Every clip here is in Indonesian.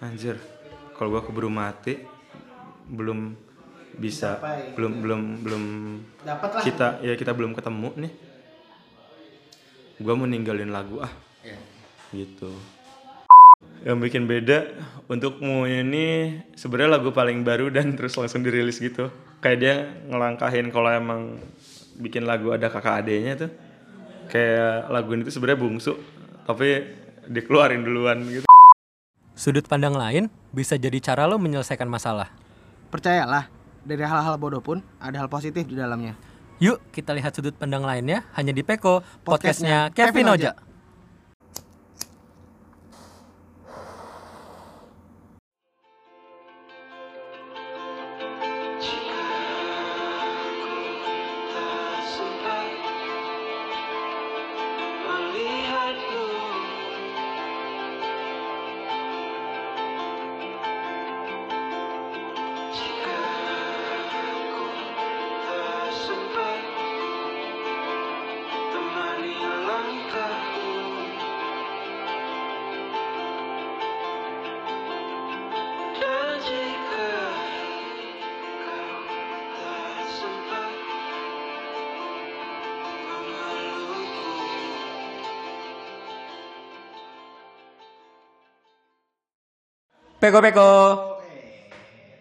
anjir kalau gua keburu mati belum bisa Capai, belum belum belum Dapat lah. kita ya kita belum ketemu nih. Gua mau ninggalin lagu ah. Iya. gitu. Yang bikin beda untukmu ini sebenarnya lagu paling baru dan terus langsung dirilis gitu. Kayak dia ngelangkahin kalau emang bikin lagu ada kakak adenya tuh. Kayak lagu ini tuh sebenarnya bungsu tapi dikeluarin duluan gitu Sudut pandang lain bisa jadi cara lo menyelesaikan masalah. Percayalah, dari hal-hal bodoh pun ada hal positif di dalamnya. Yuk kita lihat sudut pandang lainnya hanya di Peko, Podcastnya podcastnya Kevin Kevin Oja. sempat Peko Peko.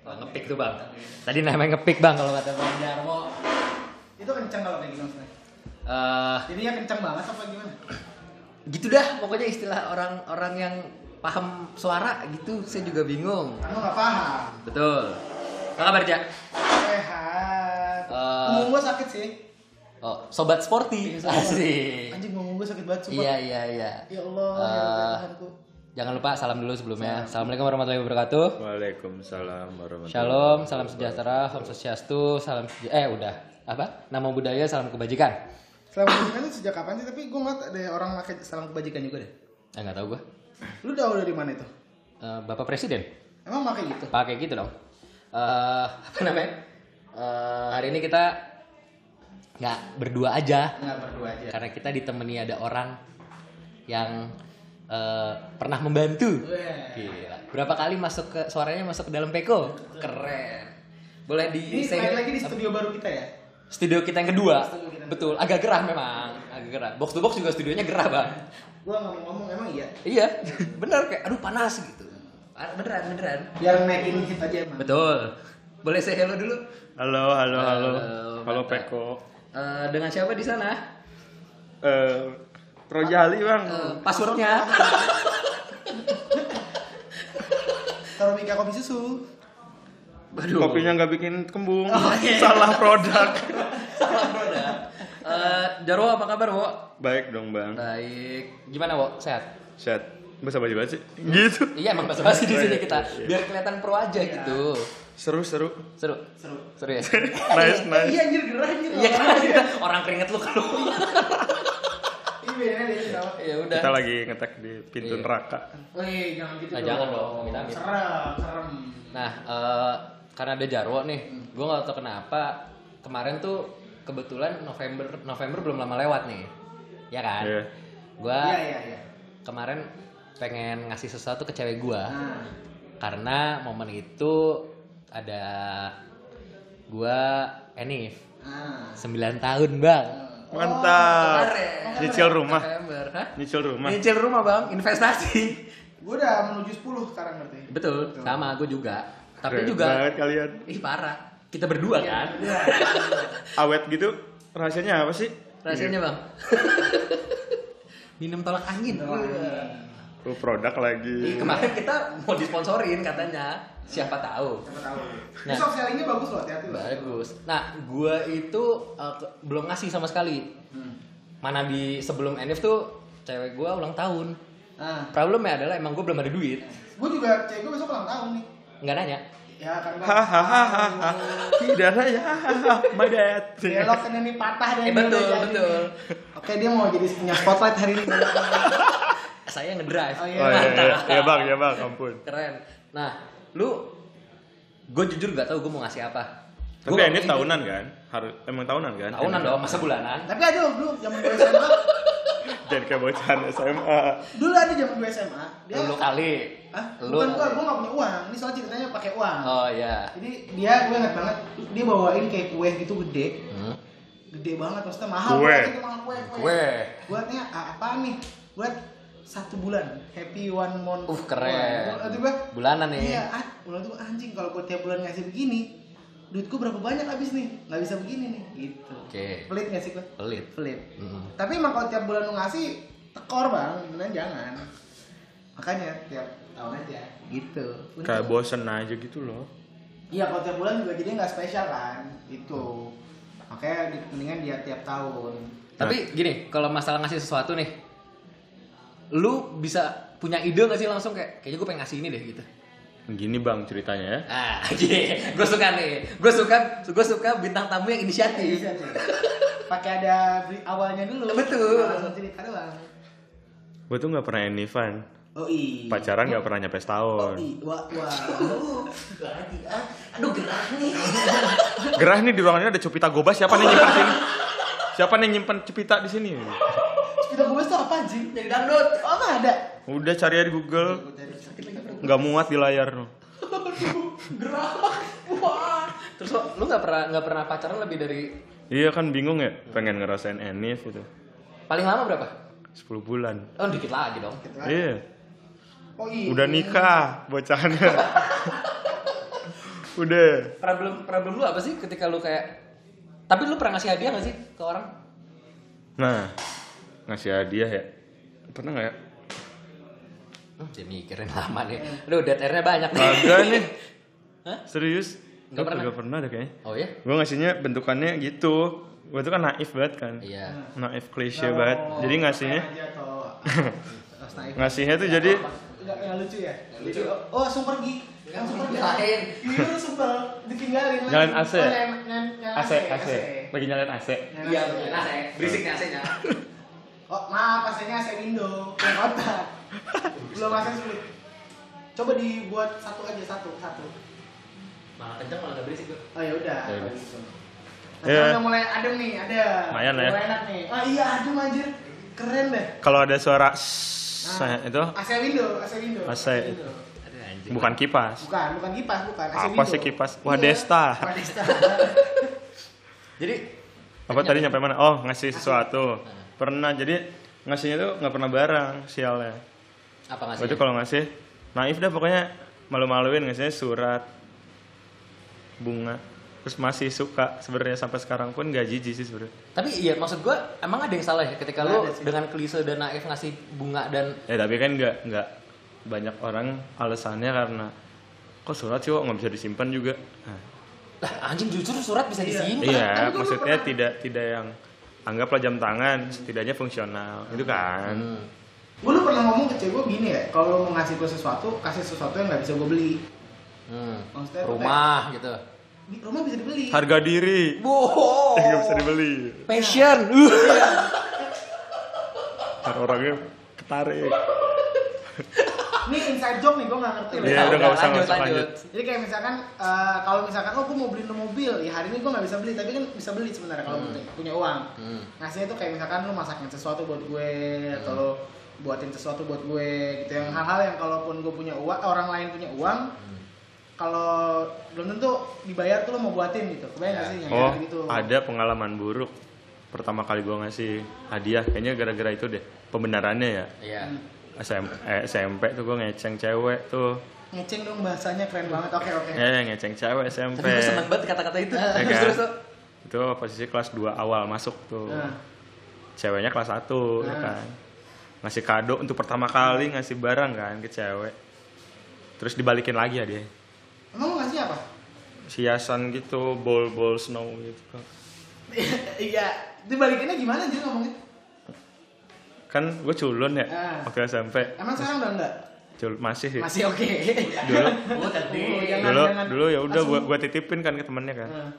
Oh, ngepick tuh bang. Tadi namanya ngepick bang kalau kata Bang Darmo. Itu kencang kalau kayak gini maksudnya. Eh, Jadi ya kencang banget apa gimana? gitu dah pokoknya istilah orang-orang yang paham suara gitu saya juga bingung Kamu nggak paham. betul apa kabar Jak? Sehat. Eh. Punggung gua sakit sih. oh sobat sporty asik Anjing punggung gua sakit banget sumpah. iya iya iya Ya Allah, Eh. ya Allah Tuhanku. Jangan lupa salam dulu sebelumnya assalamualaikum warahmatullahi wabarakatuh Waalaikumsalam warahmatullahi Shalom, salam sejahtera, Om Swastiastu, salam seja- eh udah apa? Nama budaya, salam kebajikan. Salam kebajikan itu sejak kapan sih? Tapi gua ngeliat ada orang pakai salam kebajikan juga deh. Eh nggak tahu gua. Lu tahu dari mana itu? Eh, Bapak Presiden Emang pakai gitu? pakai gitu dong. Eh apa namanya? Eh, hari ini kita nggak berdua aja Enggak berdua aja. karena kita ditemani ada orang yang eh, pernah membantu. Gila. Berapa kali masuk ke suaranya masuk ke dalam Peko? Keren. Boleh di Ini say- lagi di studio baru kita ya. Studio kita yang kedua. Kita yang Betul, agak gerah memang, agak gerah. Box to box juga studionya gerah, Bang. Gua ngomong-ngomong emang iya. Iya, bener kayak aduh panas gitu. Beneran, beneran. Biar naikin hit aja emang. Betul. Boleh say hello dulu? halo halo halo Halo, halo. Peko Eh, dengan siapa di sana? eh Rojali bang Eh, passwordnya? Taruh Mika kopi susu. Kopinya nggak bikin kembung salah produk Salah produk. Eh, Jarwo apa kabar, Wo? baik dong bang Baik. Gimana, Wo? Sehat? Set bahasa baju banget sih gitu Iya, emang basa-basi di sini kita. Biar kelihatan pro aja gitu. seru seru Seru. Seru. Seru ya? nice nice Iya anjir gerah. Iya kan? Orang keringet lu keluar. Ini bedanya dia sama. Ya udah. kita lagi ngetek di pintu Iya. neraka Wih, jangan gitu Nah, dong. jangan dong. Serem, serem. Nah, eh, karena ada Jarwo nih, gue nggak tahu kenapa kemarin tuh kebetulan November November belum lama lewat nih, ya kan? Iya. Gue Iya, iya, iya. kemarin pengen ngasih sesuatu ke cewek gue, Nah, karena momen itu ada gue Enif, nah. 9 tahun bang. Mantap Kemarin. nyicil rumah nyicil rumah Nyicil rumah bang, investasi. Gue udah menuju 10 sekarang berarti. Betul, sama gue juga. Tapi Keren juga, banget kalian ih parah. Kita berdua kan? awet gitu rahasianya apa sih Rasanya bang. Minum tolak angin. Oh, produk lagi Ih, kemarin kita mau disponsorin katanya. Siapa tahu. Siapa tahu. Nah. soft sellingnya bagus loh, hati-hati loh. Bagus. Nah, gua itu uh, ke- belum ngasih sama sekali. Hmm. Mana di sebelum Enif tuh cewek gua ulang tahun. Nah, Problemnya adalah emang gua belum ada duit. gue juga cewek gue besok ulang tahun nih. Nggak nanya. Ya kan hahaha tidak ada ya my bad Belok kan ini patah dan Eh betul, betul. Oke, dia mau jadi punya spotlight hari ini. Saya ngedrive. Oh, iya. oh iya, iya, Mantap. iya bang ya bang ampun Keren. Nah, lu gue jujur gak tahu gue mau ngasih apa. tapi Gua ini tahunan kan harus emang tahunan kan Tahunan dong, masa bulanan. Tapi ada dulu zaman gue SMA. Jadi kayak bocahan SMA. Dulu ada zaman gue SMA, dia Lu kali. Hah? Lu. Bukan gua, gua gak punya uang. Ini soal ceritanya pakai uang. Oh iya. Jadi dia gue ingat banget, dia bawain kayak kue gitu gede. Hmm. Gede banget maksudnya mahal Kue. banget itu mahal kue. Kue. Buatnya ah, apaan nih? Buat satu bulan, happy one month. Uh, keren. Itu gue Bulanan nih. Iya, ah, bulan itu anjing kalau gue tiap bulan ngasih begini, duitku berapa banyak habis nih? Nggak bisa begini nih, gitu. Oke. Pelit nggak sih gue? Pelit. Pelit. Mm. Tapi emang kalau tiap bulan lu ngasih, tekor bang, beneran jangan. Makanya tiap tahun aja, gitu. Bener. Kayak bosen aja gitu loh. Iya, kalau tiap bulan juga jadi nggak spesial kan, itu. Makanya di- mendingan dia tiap tahun. Tapi gini, kalau masalah ngasih sesuatu nih, lu bisa punya ide gak sih langsung kayak kayaknya gue pengen ngasih ini deh gitu. Gini bang ceritanya ya. Ah, iya, gue suka nih. Gue suka, gue suka bintang tamu yang inisiatif. Pakai ada awalnya dulu. Betul. Nah, Langsung cerita doang. Gue tuh nggak pernah anyfan. Oh iya. Pacaran nggak pernah nyampe Oh setahun. iya. Wah, wah. Lagi ah. Aduh gerah nih. Gerah nih di ruangan ini ada Cupita Gobas. Siapa nih nyimpan sini? Siapa nih nyimpan Cupita di sini? Gue tuh apa anjing? Jadi dangdut. Oh, nggak ada. Udah cari aja di Google. Nggak muat di layar no. Terus lo, lu nggak pernah nggak pernah pacaran lebih dari Iya kan bingung ya. Pengen ngerasain Enif gitu. paling lama berapa? 10 bulan. Oh dikit lagi dong. Iya. Oh iya. Udah nikah bocahannya. Udah. Problem problem lu apa sih ketika lu kayak tapi lu pernah ngasih hadiah gak sih ke orang? Nah, ngasih hadiah ya. Pernah nggak ya? Hmm, jadi mikirin lama nih. Dead air-nya banyak nih. Kagak nih. Hah? Serius? Nggak Gua pernah? kagak pernah deh kayaknya. Oh ya? Gue ngasihnya bentukannya gitu. Gue tuh kan naif banget kan. Iya. Naif klise banget. Jadi ngasihnya ngasihnya tuh jadi Enggak enggak lucu ya? Lucu. Oh, langsung pergi. Langsung pergi. Lain. Ini lu sebel ditinggalin. Nyalain AC. Oh, nyalain- nyalain- nyalain AC AC. Lagi nyalain AC. Nyalain Iya, AC. AC. Berisik nih AC-nya. Oh, maaf, AC-nya AC window. Yang kotak. Belum AC sulit. Coba dibuat satu aja, satu, satu. Malah kenceng malah gak berisik tuh. Oh ya udah. Ya. Nah, Ya. sekarang udah mulai adem nih, ada. Lumayan lah ya. Mulai enak nih. Oh iya, adem anjir. Keren deh. Kalau ada suara Nah, itu AC window, AC window. AC. window. Aduh anjing. bukan kipas. Bukan, bukan kipas, bukan. AC Apa window. sih kipas? Iya, Wadesta. Wadesta. Jadi Apa tadi nyampe mana? Oh, ngasih sesuatu. Pernah. Jadi ngasihnya tuh nggak pernah barang sialnya. apa ngasih? Waktu itu kalau ngasih naif dah pokoknya malu-maluin ngasihnya surat bunga terus masih suka sebenarnya sampai sekarang pun gak jijik sih sebenarnya Tapi iya maksud gua emang ada yang salah ya ketika sih. dengan klise dan naif ngasih bunga dan ya tapi kan nggak nggak banyak orang alasannya karena kok surat sih kok nggak bisa disimpan juga nah, lah anjing jujur surat bisa disimpan. iya Kan gua maksudnya pernah- tidak tidak yang anggaplah jam tangan setidaknya fungsional itu kan Hmm. gue lu pernah ngomong ke cewek gue gini ya, kalau mau ngasih gue sesuatu, kasih sesuatu yang nggak bisa gue beli. Hmm. Maksudnya Rumah gitu. Di rumah bisa dibeli. harga diri Wow. nggak bisa dibeli Passion. Uh. Ntar orangnya ketarik inside joke nih, gue nggak ngerti. Iya, udah nggak usah, lanjut, lanjut. Jadi kayak misalkan eh, kalau misalkan oh gue mau beliin lo mobil, ya hari ini gue nggak bisa beli, tapi kan bisa beli sebenarnya kalau Hmm. punya- uang. Hmm. Ngasihnya tuh kayak misalkan lo masakin sesuatu buat gue atau lo buatin sesuatu buat gue gitu yang hal-hal yang kalaupun gue punya uang, orang lain punya uang, Hmm. kalau belum tentu dibayar tuh lo mau buatin gitu. Kebayang nggak Ya. sih yang oh kayak gitu? ada pengalaman buruk pertama kali gua ngasih hadiah kayaknya gara-gara itu deh pembenarannya ya Iya. Hmm. SM, eh, SMP tuh gue ngeceng cewek tuh Ngeceng dong bahasanya keren banget. Oke oke. eh ngeceng cewek SMP Tapi gue seneng banget kata-kata itu. Ya Terus kan? terus tuh. itu posisi kelas 2 awal masuk tuh Nah. ceweknya kelas 1 ya Nah. kan ngasih kado untuk pertama kali ngasih barang kan ke cewek terus dibalikin lagi ya dia Emang lo ngasih apa? hiasan gitu bol bol snow gitu Iya, dibalikinnya gimana jadi ngomongnya? Kan gue culun ya Ah. waktu SMP Emang sekarang udah enggak? Cul masih sih Masih oke. dulu Oh, tadi. Oh, jangan, dulu jangan. dulu ya udah gua gua titipin kan ke temennya kan Nah,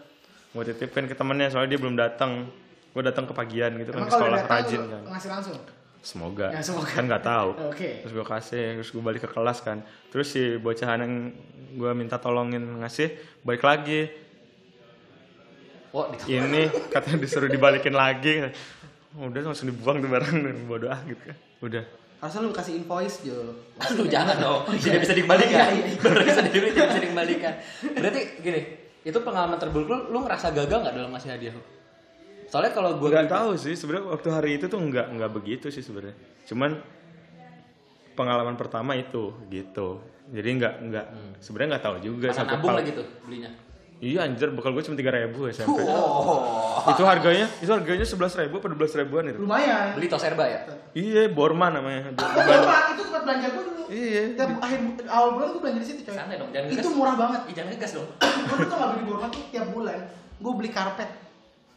gua titipin ke temennya soalnya dia belum datang gua datang ke pagian gitu kan Emang ke kalau sekolah datang rajin kan ngasih langsung? semoga, Ya, semoga. kan nggak tahu Oke. terus gua kasih terus gua balik ke kelas kan terus si bocahan yang gua minta tolongin ngasih balik lagi di ini katanya disuruh dibalikin lagi udah langsung dibuang tuh barang dan bodoh ah gitu kan udah Harusnya lu kasih invoice Jo. Lu jangan dong, Oh, iya. tidak bisa dikembalikan. Iya, iya, iya. Baru bisa dibeli, tidak bisa dikembalikan. Berarti gini, itu pengalaman terburuk lu, lu ngerasa gagal nggak dalam ngasih hadiah lu? Soalnya kalau gue nggak tahu sih sebenarnya waktu hari itu tuh nggak nggak begitu sih sebenarnya cuman pengalaman pertama itu gitu jadi nggak nggak sebenarnya nggak tahu juga karena sampai nabung lagi tuh belinya. Iya anjir bekal gue cuma tiga ribu SMP Oh, itu harganya itu harganya sebelas ribu atau dua belas ribuan itu Lumayan. beli tos herba ya? iya Borma namanya Pak, itu tempat belanja gue dulu. Iya. Tiap akhir awal bulan gue belanja di situ, coy. Santai dong, jangan Itu ngegas. murah banget. Ih, jangan ngegas dong. gue tuh nggak beli Borma tuh tiap bulan. Gue beli karpet.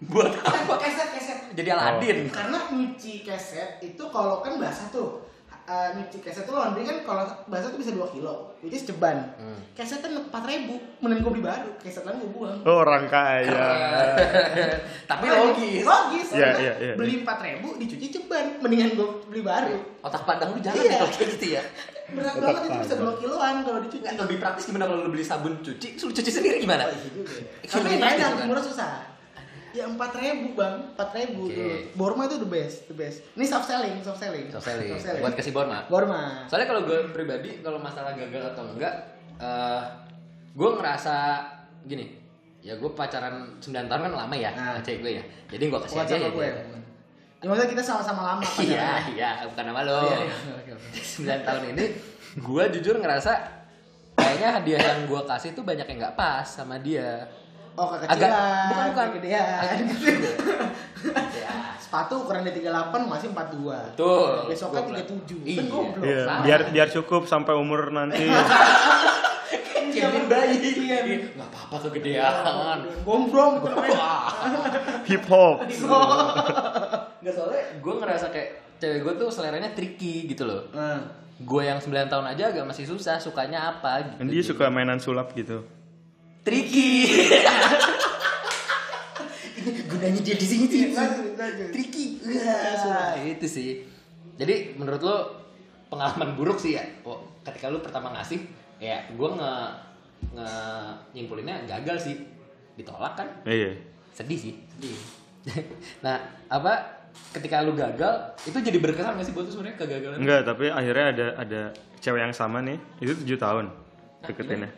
Buat apa? keset keset. Jadi Aladin. Karena nyuci keset itu kalau kan basah tuh. Eh, nyuci keset tuh laundry kan kalau basah tuh bisa 2 kilo. Which is ceban. Hmm. Keset kan 4 ribu. Mending gue beli baru. Keset lain gue buang. oh, orang kaya Tapi logis. Logis. Iya, karena iya, iya. Beli 4 ribu dicuci ceban. Mendingan gue beli baru. Otak padang lu jalan Iya. ya kalau gitu ya. Berat banget itu bisa 2 kiloan kalau dicuci. Nggak, lebih praktis gimana kalau lu beli sabun cuci, terus lu cuci sendiri gimana? Oh, iya juga ya. Itu Tapi lebih yang enak, kan? murah susah. Ya empat ribu bang, empat ribu Oke. dulu. Borma itu the best, the best. Ini soft selling, soft selling. Soft selling. Buat kasih Borma. Borma. Soalnya kalau gue pribadi kalau masalah gagal atau enggak, eh gue ngerasa gini. Ya gue pacaran 9 tahun kan lama ya, Nah. cewek gue ya. Jadi gue kasih aja sama ya. gue. Ya maksudnya kita sama-sama lama Iya, pacaran. iya, bukan nama lo. Oh, iya, iya. Oke, oke. 9 tahun ini gue jujur ngerasa kayaknya hadiah yang gue kasih tuh banyak yang nggak pas sama dia. Oh kekecilan, Agak- bukan, bukan. kegedean. ya. Sepatu ukuran di 38 masih 42. Betul. Besoknya Gua 37. Iya. Kan goblok. Iya, biar biar cukup sampai umur nanti Jamin bayi. Iya. Nggak apa-apa kegedean. Gombrong hip hop Nggak soalnya gue ngerasa kayak cewek gue tuh seleranya tricky gitu loh. Nah, Gue yang 9 tahun aja agak masih susah, sukanya apa gitu. Dia suka mainan sulap gitu tricky. Gunanya dia di sini sih. lanjut. Tricky. Wah, itu sih. Jadi menurut lo pengalaman buruk sih ya. Oh, ketika lu pertama ngasih, ya gue nge nge nyimpulinnya gagal sih. Ditolak kan? iya Sedih sih. nah, apa ketika lu gagal itu jadi berkesan gak sih buat lu sebenarnya kegagalan? enggak tapi akhirnya ada ada cewek yang sama nih itu tujuh tahun deketinnya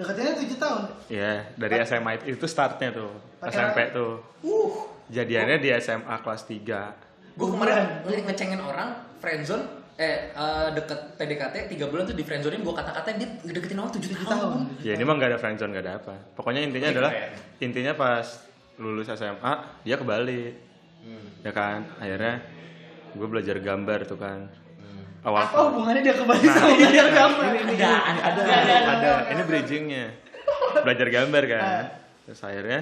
deketinnya 7 tahun. Iya, dari SMA itu, itu startnya tuh. Pacaran. SMP tuh. Uh, Jadiannya di SMA kelas 3. Gue kemarin nge- ngecengin orang friendzone eh eh, deket PDKT 3 bulan tuh di friendzonein gue kata-katain dia ngedeketin orang 7 tahun. tahun. Ya ini mah nggak ada friendzone nggak ada apa. Pokoknya intinya Keren. adalah intinya pas lulus SMA dia ke Bali. Hmm. Ya kan, akhirnya gue belajar gambar tuh kan. Awal apa hubungannya dia kembali sama dia gambar? Ada, ada, ada, ini bridgingnya. Belajar gambar kan. Terus akhirnya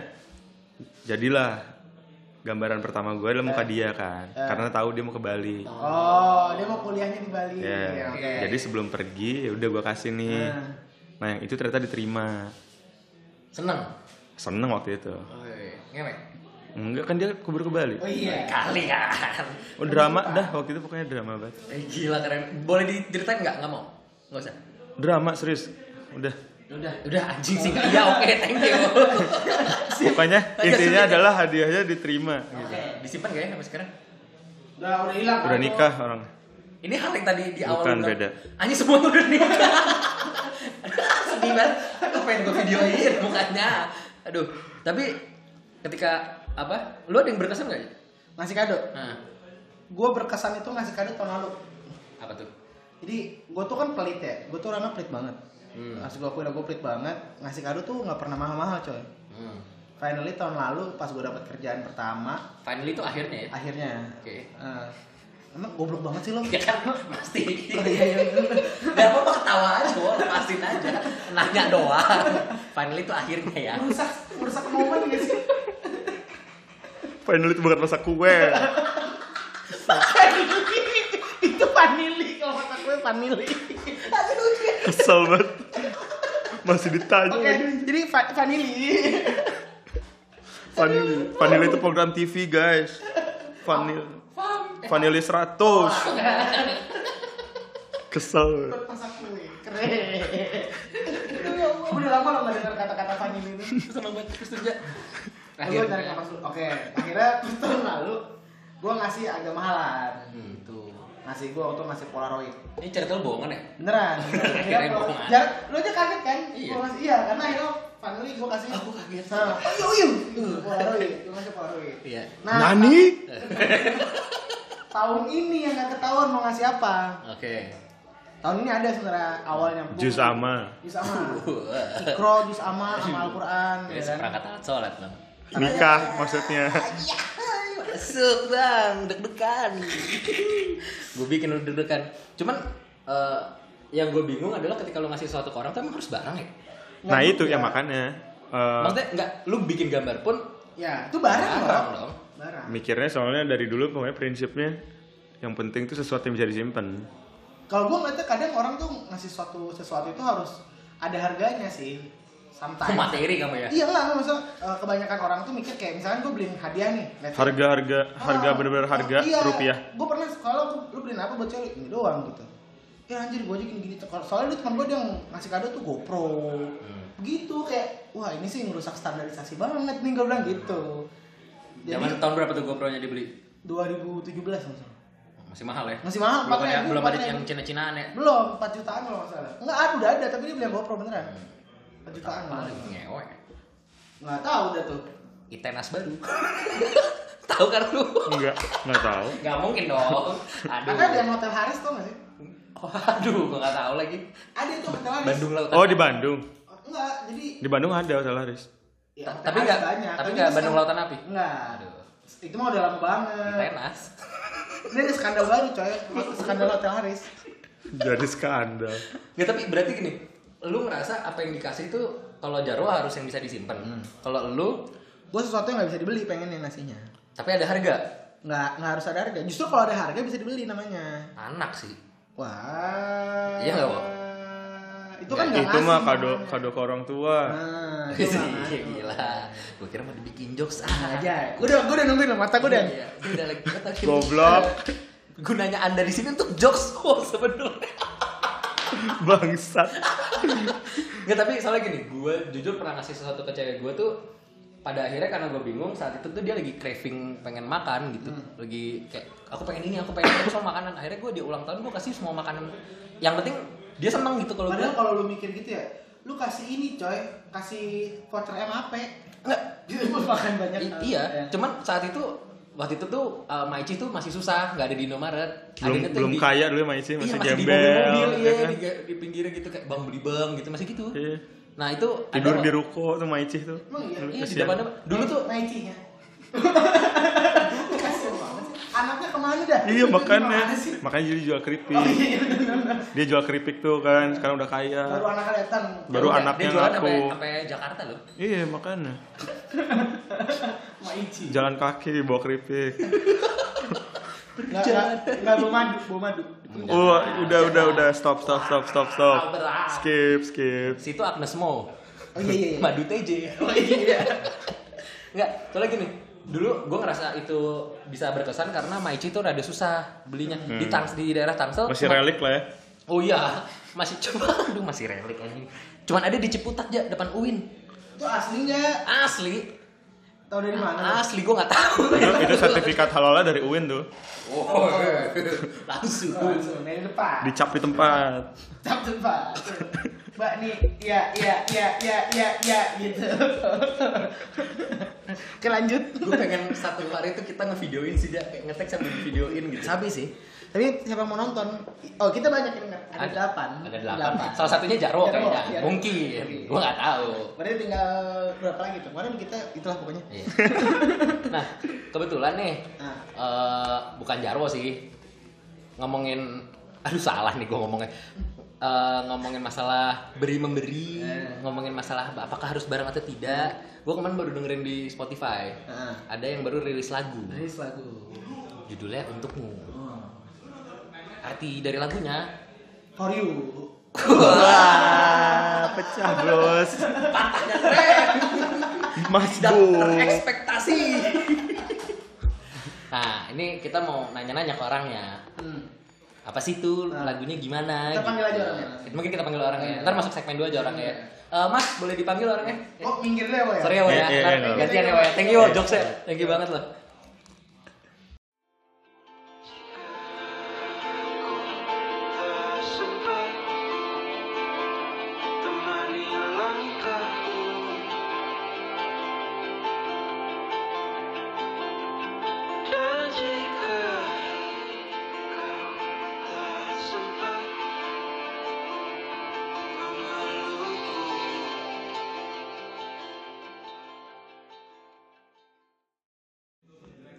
jadilah gambaran pertama gue adalah muka dia kan. Karena tahu dia mau ke Bali. Oh, dia mau kuliahnya di Bali. Ya, Oke. jadi sebelum pergi ya udah gue kasih nih. Nah. Nah yang itu ternyata diterima. Seneng. Seneng waktu itu. Ngewe. Enggak kan dia kubur ke Bali. Oh iya. Kali kan. Oh drama dah waktu itu pokoknya drama banget. Eh, gila keren. Boleh diceritain nggak? Nggak mau. Nggak usah. Drama serius. Udah. Udah, udah anjing sih. Iya oke, thank you. Pokoknya intinya adalah hadiahnya diterima. Oke, disimpan gak ya sampai sekarang? Udah udah hilang. Udah nikah orang. Ini hal yang tadi di awal Bukan, beda. Anjing semua udah nikah. Sedih banget. Aku pengen gue videoin mukanya. Aduh, tapi ketika apa? Lu ada yang berkesan gak? Ngasih kado. Nah, Gue berkesan itu ngasih kado tahun lalu. apa tuh? Jadi gue tuh kan pelit ya. Gue tuh orangnya pelit banget. Hmm. Asli gue akuin gue pelit banget. Ngasih kado tuh nggak pernah mahal-mahal coy. Hmm. Finally tahun lalu pas gue dapet kerjaan pertama, Finally itu akhirnya ya. akhirnya. Oke. eh, emang goblok banget sih lo. Ya kan pasti. Oh, iya, iya. Gak apa-apa ketawa aja, lepasin aja. Nanya doang. Finally itu akhirnya ya. Merusak, merusak momen gak sih? Final itu bukan masak kue. itu vanili kalau kata gue vanili. Kesel banget. Masih ditanya Oke, lagi. jadi va- vanili. Vanilla. Vanilla itu program TV guys. Vanilla. Vanilla 100. Kesel. Buat masak kue, keren. Udah lama lo gak denger kata-kata vanili ini. Sama buat terus aja. Gue cari kapas dulu. Oke, akhirnya terus tahun lalu gue ngasih agak mahalan Hmm. gitu ngasih gue waktu ngasih polaroid Ini cerita lu bohongan ya? beneran Iya, bohongan. Jar- lu aja kaget kan Iya. Gua ngasih iya karena akhirnya finally gue kasih Aku kaget. nah, oh iya iya Tuh, polaroid gue ngasih polaroid Iya. nah Nani? tahun ini yang gak ketahuan mau ngasih apa Oke. tahun ini ada sebenarnya awalnya Jus ama. jus ama ikro jus ama sama Al-Quran Ya, ya kan seperangkat alat sholat bang. Nikah maksudnya. Masuk bang, deg-degan. gue bikin lu deg-degan. Cuman eh, yang gue bingung adalah ketika lu ngasih sesuatu ke orang tuh emang harus barang ya? Nah Nggak itu juga. ya makanya. eh, Maksudnya enggak, lu bikin gambar pun ya itu barang barang loh dong. barang mikirnya soalnya dari dulu pokoknya prinsipnya yang penting tuh sesuatu yang bisa disimpan. kalau gue ngeliatnya kadang orang tuh ngasih suatu sesuatu itu harus ada harganya sih sometimes materi kamu ya? iya enggak maksudnya eh, kebanyakan orang tuh mikir kayak misalnya gue beliin hadiah nih. Harga-harga harga Ah, bener-bener harga iya, rupiah. gue pernah kalau lu, lu beliin apa buat cewek ini doang gitu ya anjir gue aja gini-gini Kalau- soalnya dia teman gue yang ngasih kado tuh GoPro Hmm. gitu kayak wah ini sih ngerusak standarisasi banget nih gue bilang gitu Zaman jadi tahun berapa tuh GoPro-nya dibeli? 2017 maksudnya Masih mahal ya? Masih mahal, Belum ada, 4.000, belum ada 4.000. yang Cina-Cinaan ya? belum 4 jutaan kalau nggak salah enggak ada udah ada tapi dia beli yang GoPro beneran 4 jutaan Apa nggak ngewe? nggak tahu udah tuh Itenas baru. Tahu kan lu? Enggak, enggak tahu. Gak mungkin dong. Aduh. ada yang hotel Haris tau nggak sih Waduh, gua gak tahu lagi. ada itu hotel Haris Bandung Lautan. Oh di Bandung. enggak jadi Di Bandung ada Hotel Haris. ya, hotel tapi Haris nggak- banyak. tapi nggak skandal- Bandung Lautan Api? enggak Aduh. itu mah udah lama banget Itenas. ini ada skandal baru coy skandal hotel Haris Jadi skandal. Nggak, tapi berarti gini, lu ngerasa apa yang dikasih itu kalau Jarwo harus yang bisa disimpan. Kalau lu, gue sesuatu yang nggak bisa dibeli pengen nasinya tapi ada harga. nggak nggak harus ada harga justru kalau ada harga bisa dibeli namanya Anak sih. wah Iya nggak, itu kan nggak itu mah kado kado ke orang tua. nah itu. Gila. Gue kira mau dibikin jokes ah. aja gue udah gue udah nungguin loh, mata gue udah Iya, udah lagi Goblok. Gunanya Anda di sini untuk jokes oh, sebenarnya. Bangsat. Nggak tapi soalnya gini, gue jujur pernah ngasih sesuatu ke cewek gue tuh pada akhirnya karena gue bingung saat itu tuh dia lagi craving pengen makan gitu. Lagi kayak aku pengen ini aku pengen ini soal makanan. Akhirnya gue di ulang tahun gue kasih semua makanan. Yang penting dia seneng gitu kalau gue padahal kalau lu mikir gitu ya lu kasih ini coy. Kasih voucher MAP Nggak. gitu makan banyak I- iya. cuman saat itu waktu itu tuh uh, Maici tuh masih susah nggak ada di Indomaret Belum Adanya tuh belum di- kaya dulu masih iya, masih masih di gembel. mobil-mobil iya ya kan? di, di pinggirnya gitu kayak bang beli bang gitu masih gitu Iya. nah itu Tidur ada- di ruko tuh Maicih tuh. Emang iya? iya di depannya dulu tuh banget sih anaknya ke mana dah Iya makanya, makanya jadi jual keripik. oh iya. Dia jual keripik tuh kan, sekarang udah kaya. baru anaknya datang Baru Dia- anaknya dia ngaku. sampai sampai Jakarta loh Iya makanya, Maici jalan kaki bawa keripik. nggak nggak nggak bawa madu bawa madu Oh, udah udah udah stop stop stop stop stop. Skip skip. situ Agnes Mo oh iya iya iya. Madu TJ oh iya Enggak, soalnya gini dulu gue ngerasa itu bisa berkesan karena Maici tuh rada susah belinya di Tangs di daerah Tangsel Hmm. Masih cuma- relik lah ya. oh iya masih cuma aduh masih relik anjing cuman ada di Ciputat aja depan UIN itu asli nggak asli tahu dari mana asli gue nggak tahu Itu, itu sertifikat halalnya dari UIN tuh. oh, langsung langsung dari depan Dicap di tempat. Cap tempat. Mbak nih, iya iya iya iya iya iya gitu. Oke lanjut. gue pengen satu hari itu kita ngevideoin sih dia kayak ngetek sambil videoin gitu Sabi sih. Tapi siapa yang mau nonton? Oh kita banyak yang. Ada, Ada- delapan. ada delapan salah satunya Jarwo Jarwo, kayaknya iya. mungkin gue nggak tahu Berarti tinggal berapa lagi tuh? Kemarin kita itulah pokoknya. Iya. nah kebetulan nih Nah. eh, bukan Jarwo sih ngomongin aduh salah nih gue ngomongnya Eh, ngomongin masalah beri memberi Eh. ngomongin masalah apakah harus bareng atau tidak gue kemarin baru dengerin di Spotify Nah. ada yang baru rilis lagu Rilis lagu. judulnya untukmu Oh. arti dari lagunya For you. Wah, pecah bros. Mas tidak Bu. terekspektasi nah ini kita mau nanya-nanya ke orangnya Hmm. Apa sih itu Nah. lagunya gimana? Kita panggil aja gitu. orangnya. Mungkin kita panggil orangnya. Iya. ntar masuk segmen dua aja orangnya. Eh, mas boleh dipanggil orangnya? Oh minggir deh ya. sorry ya Wo, ya. Iya, iya, iya, gantian ya. ya thank you Wo, jokesnya thank you banget loh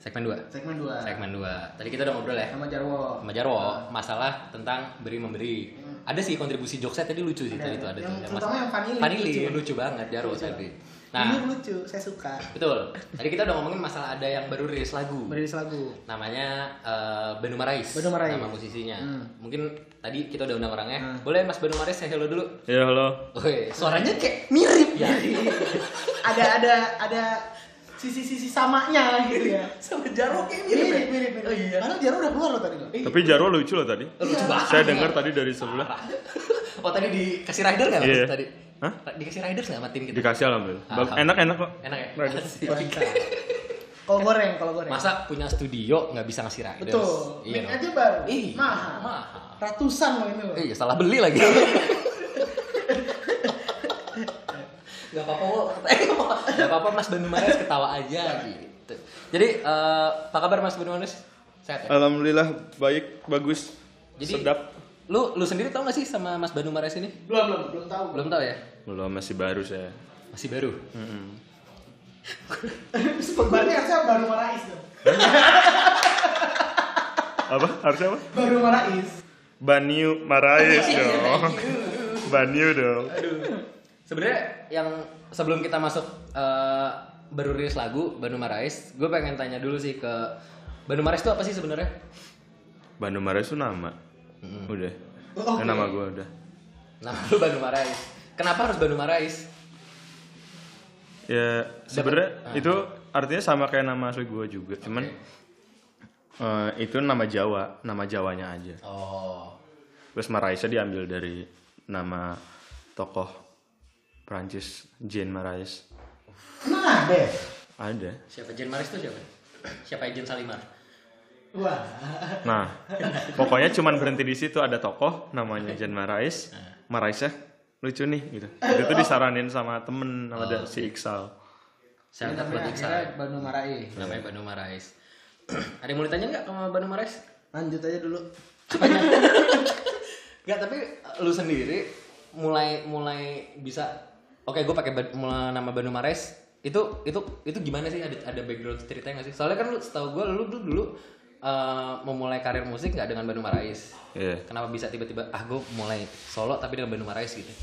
Segmen 2. Segmen 2. Segmen 2. Tadi kita udah ngobrol ya Sama Jarwo. sama Jarwo masalah tentang beri memberi. Ada sih kontribusi jokesnya tadi lucu sih tadi itu ada Yang tuh. terutama yang Vanili Vanili lucu. lucu, banget Jarwo tadi. Nah, Nah, ini lucu, saya suka. betul. Tadi kita udah ngomongin masalah ada yang baru rilis lagu. Merilis lagu. Namanya eh, Banu Marais. Banu Marais. Nama musisinya. Hmm. Mungkin tadi kita udah undang orangnya. Boleh Mas Banu Marais saya hello dulu. Ya halo. Woi, suaranya kayak mirip ya. ada ada ada sisi-sisi samanya gitu ya. Sama Jarwo kayak Mirip mirip. ya? mirip mirip. Oh iya. Karena Jarwo udah keluar loh tadi loh. Tapi Jarwo lucu loh tadi. Lucu banget. Saya dengar tadi dari sebelah. Oh tadi dikasih rider nggak Iya. tadi? Hah? Dikasih rider nggak sama tim kita? Dikasih alhamdulillah. Bag- Alhamdulillah. Enak enak kok. Enak ya? Kalau goreng, kalau goreng. Masa punya studio nggak bisa ngasih rider? Betul. Iya aja baru. Iya. Mahal. Mahal. Ratusan loh ini loh. Iya salah beli lagi. Gak apa-apa, Wo. Gak apa-apa Mas Banu Mares ketawa aja gitu. Jadi eh, apa kabar Mas Banu Mares? Sehat ya? Alhamdulillah baik, bagus. Jadi sedap. Lu lu sendiri tau gak sih sama Mas Banu Mares ini? Belum belum belum tahu. Belum tahu ya? Belum masih baru saya. Masih baru. Berarti harusnya baru Marais dong. Apa? Harusnya apa? Baru Marais. Banyu Marais dong. Banyu dong. Sebenarnya yang sebelum kita masuk eh, baru rilis lagu Banu Marais, gue pengen tanya dulu sih ke Banu Marais itu apa sih sebenarnya? Banu Marais itu nama. Udah. Oke. Itu nama gue udah. Nama lu Banu Marais. Kenapa harus Banu Marais? Ya sebenarnya itu artinya sama kayak nama asli gue juga, cuman eh, itu nama Jawa, nama Jawanya aja. Oh, Terus Maraisnya diambil dari nama tokoh Prancis Jean Marais. Emang ada ya? Ada. siapa Jen Marais itu siapa? Siapa Jen Salimar? Wah. Nah, pokoknya cuman berhenti di situ ada tokoh namanya Jean Marais. Maraisnya lucu nih gitu. Itu tuh disaranin sama temen sama ada si Iksal. Saya Namanya Iksal. Banu Marais. Namanya Banu Marais. Ada yang mau ditanya nggak sama Banu Marais? Lanjut aja dulu. Nggak, tapi lu sendiri mulai mulai bisa Oke, gue pakai nama Banu Marais. Itu itu itu gimana sih? Ada ada background ceritanya nggak sih? Soalnya kan lu setahu gue lu dulu dulu uh, memulai karir musik nggak dengan Banu Marais. Iya. Kenapa bisa tiba-tiba ah gue mulai solo tapi dengan Banu Marais gitu?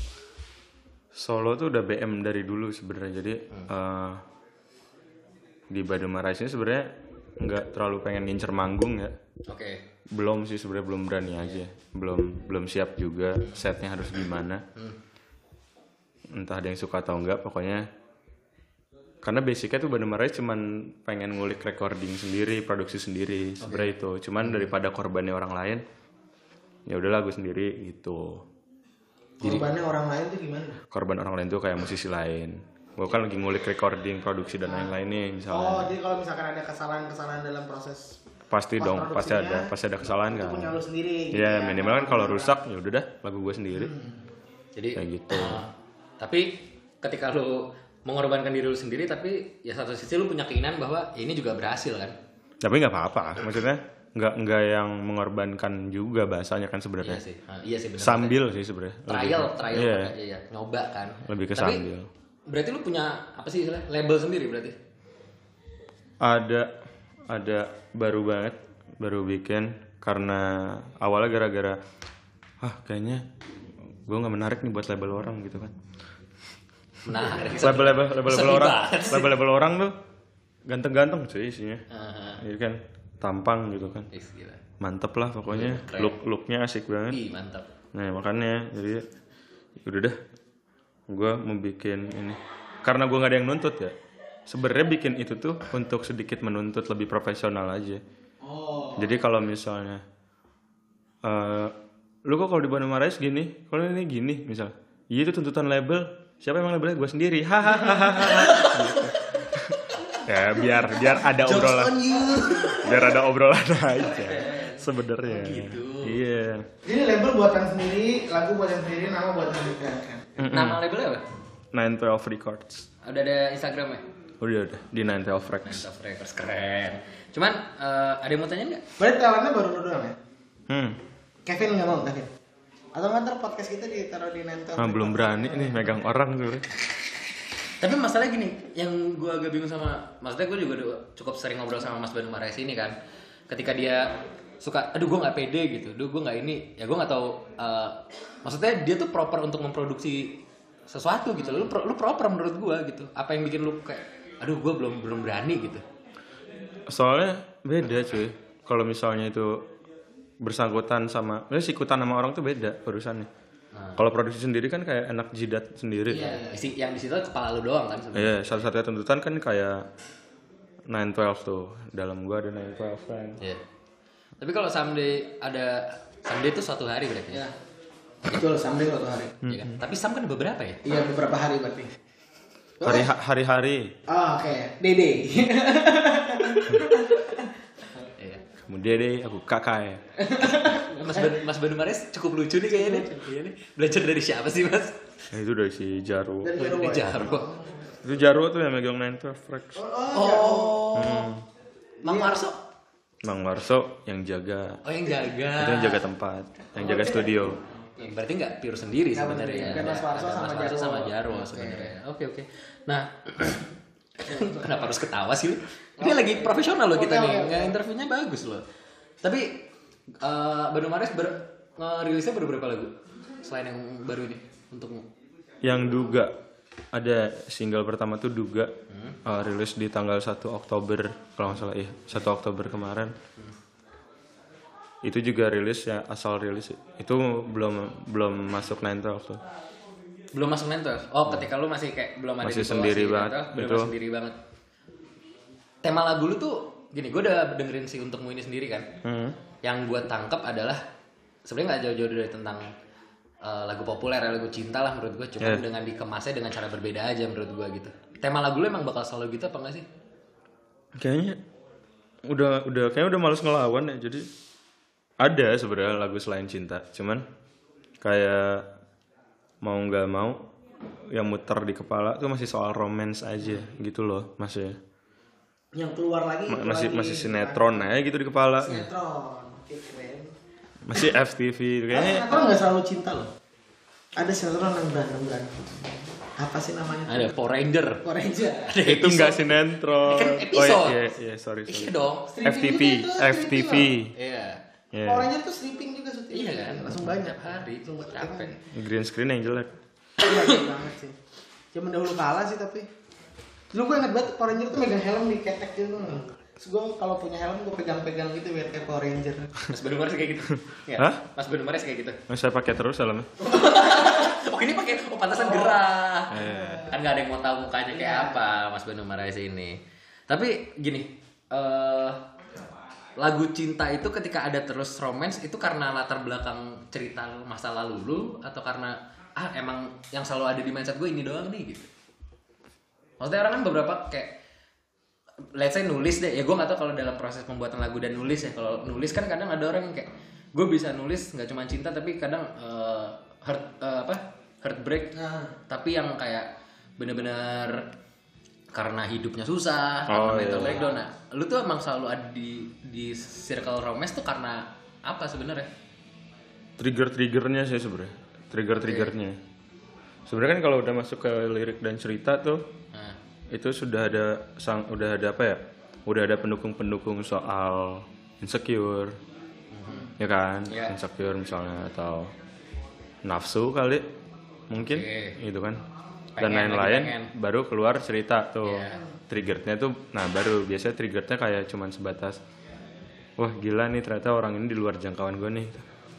Solo tuh udah BM dari dulu sebenarnya. Jadi eh, di Badu Marais ini sebenarnya nggak terlalu pengen ngincer manggung ya. Oke. Belum sih sebenarnya belum berani aja. Belum belum siap juga setnya harus gimana. Entah ada yang suka atau enggak pokoknya karena basicnya tuh Marais cuman pengen ngulik recording sendiri, produksi sendiri, sebenarnya itu. Cuman daripada korbannya orang lain, ya udahlah gue sendiri gitu. Korbannya orang lain tuh gimana? korban orang lain tuh kayak musisi lain gue kan lagi ngulik recording produksi dan lain-lain nih misalnya Oh, jadi kalau misalkan ada kesalahan-kesalahan dalam proses pasti dong pasti ada pasti ada kesalahan itu kan punya lu sendiri. gitu Iya ya. minimal kan kalau rusak ya udah dah lagu gue sendiri Jadi Kayak gitu. uh, tapi ketika lu mengorbankan diri lu sendiri tapi ya satu sisi lu punya keinginan bahwa ya ini juga berhasil kan? tapi nggak apa-apa maksudnya nggak nggak yang mengorbankan juga bahasanya kan Iya sebenarnya sih. Ah, iya sih benar. sambil sih sebenarnya Lebih trial ke- trial iya. iya. iya nyoba kan Lebih ke Tapi, sambil. berarti lu punya apa sih istilah label sendiri berarti ada ada baru banget baru bikin karena awalnya gara-gara ah kayaknya gue nggak menarik nih buat label orang gitu kan menarik. Label label label label Sedih orang. banget sih. label label orang tuh ganteng-ganteng sih isinya. Ah, jadi kan? Tampang gitu kan. Gila. mantep lah pokoknya. Keren. look looknya asik banget. Ih, mantap nah makanya jadi udah dah gue mau bikin ini. Karena gue nggak ada yang nuntut ya. Sebenarnya bikin itu tuh untuk sedikit menuntut lebih profesional aja. Oh. jadi kalau misalnya eh lu kok kalau di Bandung Marais gini? Kalau ini gini misal. Iya itu tuntutan label siapa emang labelnya gue sendiri? Hahaha gitu. ya biar biar ada obrolan. biar ada obrolan aja sebenarnya. Iya. Ini label buatan sendiri, lagu buatan sendiri, nama buatan sendiri. Kan. nama labelnya apa? Nine Twelve Records. Udah ada instagramnya udah udah. Di Nine Twelve Records. Mantap records keren. Cuman eh, ada yang mau tanya nggak? Berarti talentnya baru lu doang ya? hmm. Kevin nggak mau Kevin? Atau ntar podcast kita ditaruh di Nentel? ah, belum berani nih megang orang tuh Tapi masalahnya gini, yang gue agak bingung sama, maksudnya gue juga udah cukup sering ngobrol sama Mas Banu Mares ini kan. Ketika dia suka, aduh gue nggak pede gitu, aduh gue nggak ini, ya gue nggak tahu. eh, maksudnya dia tuh proper untuk memproduksi sesuatu gitu. Lu pro- lu proper menurut gue gitu. Apa yang bikin lu kayak, aduh gue belum belum berani gitu. Soalnya beda cuy. Kalau misalnya itu bersangkutan sama, misalnya sikutan sama orang tuh beda urusannya. Kalau produksi sendiri kan kayak enak jidat sendiri. Iya, isi yang di situ kepala lu doang kan sebenarnya. Iya, satu-satunya tuntutan kan kayak 912 tuh. Dalam gua ada 912 kan. Iya. Tapi kalau someday ada someday itu suatu hari berarti ya. Ya. Betul, sambil suatu hari. Iya kan? Tapi Sam kan beberapa ya? Iya, beberapa hari berarti. Hari hari-hari. Oh, oke. Dede. Iya. Kemudian deh aku kakak ya. Mas ben, Mas Banu Mares cukup lucu nih kayaknya nih. Iya nih. Belajar dari siapa sih Mas? Nah, itu dari si Jarwo. Dari Jarwo. Dari Jarwo. Itu Jarwo tuh yang megang 912 Rex. Oh. Mang Marso? Mang Warso yang jaga. Oh yang jaga. Itu yang jaga tempat, yang jaga studio. Ya, berarti nggak pure sendiri sebenarnya. ya. Mas Warso Ada sama Jarwo. sama Jarwo sebenarnya. Oke oke. Nah, kenapa harus ketawa sih lu? Ini lagi profesional loh kita nih. Nggak interviewnya bagus loh. Tapi eh Banu Mares ber ngerilisnya baru berapa lagu? Selain yang baru ini untukmu. Yang Duga ada single pertama tuh Duga uh, rilis di tanggal 1 Oktober kalau nggak salah iya 1 Oktober kemarin. Itu juga rilis ya asal rilis itu belum belum masuk 912 tuh. Belum masuk mentor. Oh, ketika lu masih kayak belum ada Masih sendiri banget, mentor, belum sendiri banget. Tema lagu lu tuh gini, gue udah dengerin si untukmu ini sendiri kan. Hmm. Yang gue tangkap adalah sebenarnya nggak jauh-jauh dari tentang eh, lagu populer ya lagu cinta lah menurut gue cuma Yeah. dengan dikemasnya dengan cara berbeda aja menurut gue gitu tema lagu lu emang bakal selalu gitu apa enggak sih Kayaknya udah udah kayaknya udah males ngelawan ya jadi ada sebenarnya lagu selain cinta cuman kayak mau nggak mau yang muter di kepala tuh masih soal romance aja gitu loh masih Yang keluar lagi. Ma- keluar masih lagi. masih sinetron aja gitu di kepala Sinetron. Oke, keren. masih FTV kayaknya sinetron nggak selalu cinta loh. Ada sinetron yang berantem berantem. Apa sih namanya? ada Power Ranger Power Ranger. ada itu nggak sinetron Kan oh episode. iya iya sorry iya sorry dong Stripping FTV FTV iya Iya. Power Ranger tuh stripping juga syuting. iya kan Langsung banyak. Hari capek green screen yang jelek Iya gitu banget sih. Zaman dahulu kalah sih tapi. Dulu gue inget banget Power Ranger tuh megang helm di ketek gitu. Terus gue kalau punya helm gue pegang-pegang gitu biar kayak Power Ranger. Mas Banu Mares kayak gitu ya Hah? Mas Banu Mares kayak gitu Mas saya pakai terus helmnya oh ini pakai oh pantasan gerah Iya. kan nggak ada yang mau tahu mukanya kayak apa Mas Banu Marais ini tapi gini eh lagu cinta itu ketika ada terus romance itu karena latar belakang cerita masa lalu lu atau karena ah emang yang selalu ada di mindset gue ini doang nih gitu. Maksudnya orang kan beberapa kayak let's say nulis deh. Ya gue nggak tahu kalau dalam proses pembuatan lagu dan nulis ya. Kalau nulis kan kadang ada orang yang kayak gue bisa nulis nggak cuma cinta tapi kadang eh, heart eh, apa heartbreak. Nah. tapi yang kayak bener-bener karena hidupnya susah Oh, karena mental iya. breakdown. Nah lu tuh emang selalu ada di di circle romance tuh karena apa sebenarnya? Trigger triggernya sih sebenarnya. Trigger triggernya sebenarnya kan kalau udah masuk ke lirik dan cerita tuh nah, itu sudah ada sang udah ada apa ya? Udah ada pendukung pendukung soal insecure. Ya kan? Iya. insecure misalnya atau nafsu kali mungkin. Oke. gitu kan Pengen, lagi lain-lain baru keluar cerita tuh Iya. triggernya tuh nah baru biasanya triggernya kayak cuman sebatas wah gila nih ternyata orang ini di luar jangkauan gue nih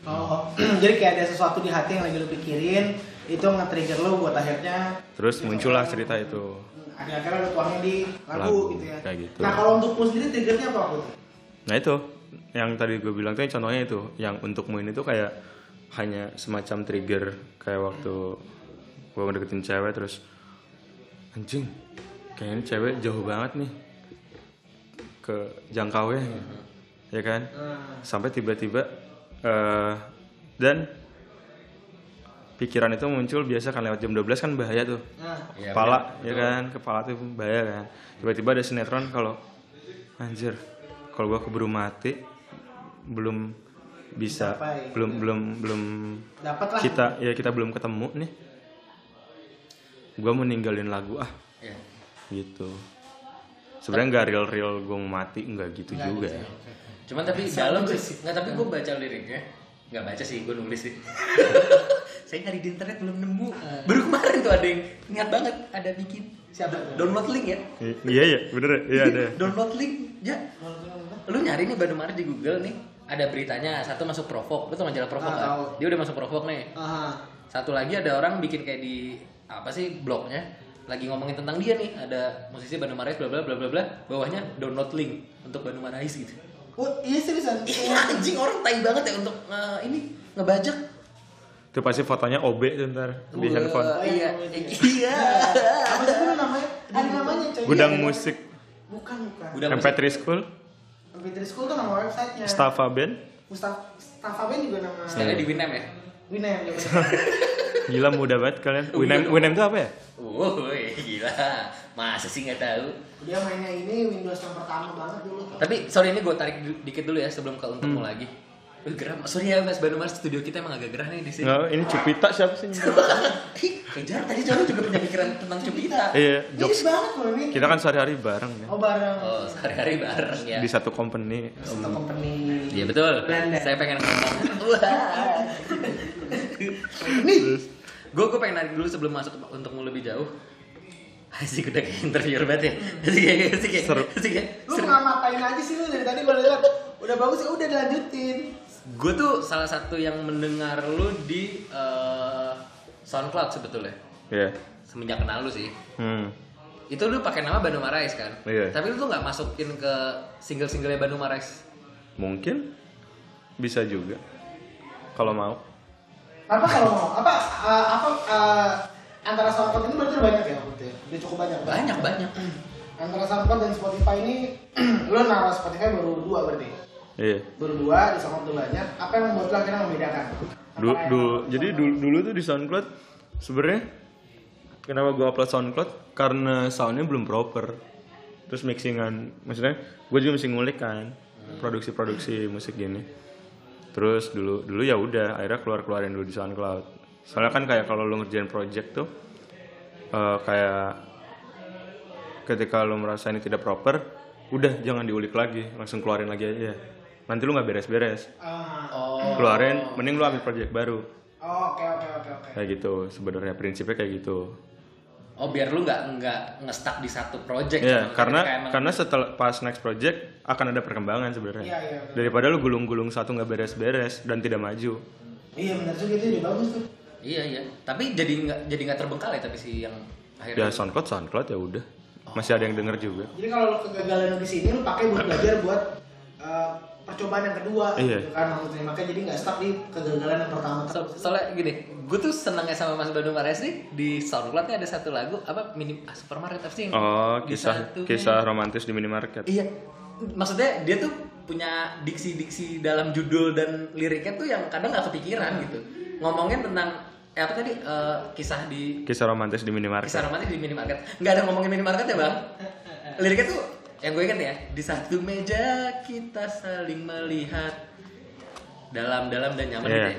Oh, jadi kayak ada sesuatu di hati yang lagi lu pikirin, itu nge-trigger lu buat akhirnya terus muncullah cerita itu akhir-akhirnya lu tuangnya di lagu, Lagu, gitu ya. kayak gitu. Nah kalau untuk lu sendiri triggernya apa waktu itu? Nah itu yang tadi gue bilang tuh yang contohnya itu yang untukmu ini tuh kayak hanya semacam trigger kayak waktu gue ngedeketin cewek terus anjing kayaknya ini cewek jauh banget nih ke jangkaunya ya kan? Sampai tiba-tiba eh dan pikiran itu muncul biasa kan lewat jam 12 kan bahaya tuh. Nah, Iya, kepala ya kan? Kepala tuh bahaya kan? Tiba-tiba ada sinetron kalau anjir kalau gua keburu mati belum bisa Capai. belum belum belum kita ya kita belum ketemu nih gua mau ninggalin lagu ah Iya. gitu sebenarnya nggak real real gue mau mati nggak gitu juga ya Cuman tapi dalam sih, nggak tapi gue baca liriknya, nggak baca sih, gue nulis sih. Saya nyari di internet belum nemu. Baru kemarin tuh ada yang niat banget ada bikin Siapa tuh? download link ya. I- iya iya bener ya? iya ada Download link, ya. Lu nyari nih Bandung Maret di Google nih, ada beritanya satu masuk Provok, lu tau majalah Provok Ah, kan? Dia udah masuk Provok nih. Aha. Satu lagi ada orang bikin kayak di apa sih blognya lagi ngomongin tentang dia nih ada musisi Bandung Marais bla bla bla bla bla bawahnya download link untuk Bandung Marais gitu Oh, iya seriusan. Iya anjing orang tai banget ya untuk nge- ini ngebajak. itu pasti fotonya OB tuh ntar di handphone Wah, iya. Oh, iya. Iya. Apa sih namanya? Ada namanya coy. gudang musik Bukan, bukan. Gudang MP3 School MP3 School tuh nama websitenya. Staffa Band Mustafa Mustafa Ben juga nama. Style di Winem ya. Winem ya. gila muda banget kalian Winem. Winem itu apa ya Woi, gila. Masa sih nggak tahu? Dia mainnya ini Windows yang pertama banget dulu. Tapi sorry ini gue tarik dikit dulu ya sebelum ke untukmu lagi. Wih, gerah. Sorry ya Mas Bandung Mas studio kita emang agak gerah nih di sini. nggak ini Cupita siapa sih Ih, kejar tadi cowok juga punya pikiran tentang Cupita. iya jokes banget loh ini. kita kan sehari-hari bareng ya Oh bareng. Oh, sehari-hari bareng ya. di satu company Satu company. Iya betul. Belanda. Saya pengen ngomong. Wah. Nih, gue gue pengen narik dulu sebelum masuk untuk mau lebih jauh. Asik udah kayak interviewer banget ya. Asik kayak asik kayak Seru. asik kayak. Lu ngamatain aja sih lu dari tadi gue lihat. Udah bagus ya udah dilanjutin. Gue tuh salah satu yang mendengar lu di eh, SoundCloud sebetulnya. Iya Semenjak kenal lu sih. hmm. Itu lu pakai nama Bandung Marais kan? Iya. Tapi lu tuh nggak masukin ke single-singlenya Bandung Marais. mungkin bisa juga kalau mau Apa kalau mau? Apa uh, apa uh, antara SoundCloud ini berarti banyak ya berarti ya? Udah cukup banyak. kan? Banyak banyak. Antara SoundCloud dan Spotify ini lu naruh Spotify baru dua berarti. iya Baru dua di SoundCloud tuh banyak. Apa yang membuat lu akhirnya membedakan? Dulu, dulu jadi dulu, dulu tuh di SoundCloud sebenarnya kenapa gua upload SoundCloud karena soundnya belum proper terus mixingan maksudnya gue juga mesti ngulik kan produksi-produksi musik gini terus dulu dulu ya udah akhirnya keluar keluarin dulu di SoundCloud. Soalnya kan kayak kalau lu ngerjain project tuh eh, kayak ketika lu merasa ini tidak proper udah jangan diulik lagi langsung keluarin lagi aja. Nanti lu nggak beres-beres. Oh. keluarin mending lu ambil project baru. Oh, oke oke oke oke. kayak gitu sebenarnya prinsipnya kayak gitu Oh biar lu nggak nggak ngestak di satu project. ya Ketika karena emang- karena setelah pas next project akan ada perkembangan sebenarnya Iya, iya, betul. daripada lu gulung-gulung satu nggak beres-beres dan tidak maju Iya benar juga itu udah bagus tuh. Iya iya. Tapi jadi nggak jadi nggak terbengkalai tapi si yang ya akhirnya. soundcloud soundcloud ya udah masih ada yang denger juga Jadi kalau lu kegagalan di sini lu pakai buat belajar buat uh, percobaan yang kedua Iya. gitu kan maksudnya makanya jadi nggak stuck di kegagalan yang pertama So- soalnya gini, gue tuh senangnya sama Mas Bandung Mares nih di SoundCloud nih ada satu lagu apa minim ah, supermarket apa sih? yang oh kisah satu- kisah romantis di minimarket Iya. Maksudnya dia tuh punya diksi-diksi dalam judul dan liriknya tuh yang kadang nggak kepikiran gitu. Ngomongin tentang eh, apa tadi Eh, kisah di kisah romantis di minimarket kisah romantis di minimarket. Nggak ada ngomongin minimarket ya bang? Liriknya tuh yang gue inget ya di satu meja kita saling melihat. Dalam-dalam dan nyaman Iya. gitu ya.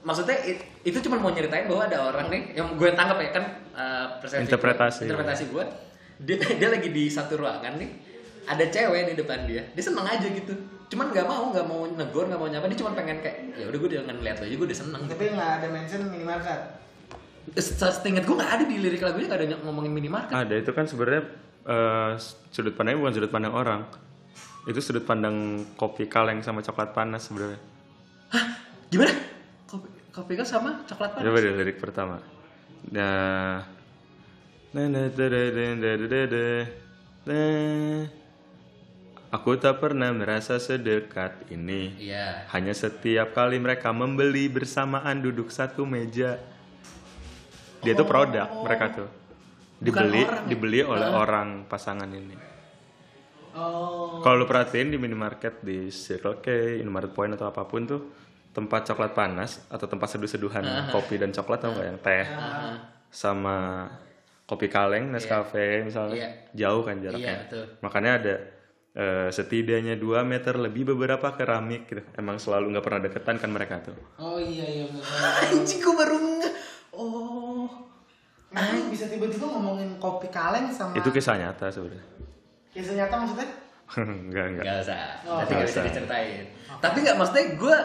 Maksudnya it- itu cuma mau nyeritain bahwa ada orang nih yang gue tangkap ya kan eh, persepsi Interpretasi. interpretasi gue dia, dia lagi di satu ruangan nih ada cewek di depan dia. Dia seneng aja gitu. Cuman nggak mau nggak mau negor nggak mau nyapa. Dia cuma pengen kayak ya udah gue jangan lihat lo aja gue udah seneng. Gitu tapi nggak ada mention minimarket? Setingat gue nggak ada di lirik lagunya nggak ada ngomongin minimarket. Ada itu kan sebenarnya eh, sudut pandangnya bukan sudut pandang orang itu sudut pandang kopi kaleng sama coklat panas sebenarnya Hah? Gimana? Kopi, kopi kau sama coklat panas? Coba deh lirik pertama. Nah. Aku tak pernah merasa sedekat ini. Iya. Hanya setiap kali mereka membeli bersamaan duduk satu meja. Dia tuh produk mereka tuh. Dibeli, orang ya? dibeli oleh orang pasangan ini. oh Kalau lu perhatiin di minimarket di Circle K, Indomaret Point atau apa pun tuh tempat coklat panas atau tempat seduh-seduhan kopi dan coklat tau nggak yang teh sama kopi kaleng Nescafe misalnya Iya. jauh kan jaraknya. Iya, betul. Makanya ada eh, setidaknya 2 meter lebih beberapa keramik gitu. Emang selalu nggak pernah deketan kan mereka tuh. oh iya iya Anjing gue baru bisa tiba-tiba ngomongin kopi kaleng sama Itu kisah nyata sebenarnya. kisah nyata maksudnya? enggak, enggak. Gak usah. Oh, Nanti bisa usah. diceritain. Tapi nggak maksudnya gue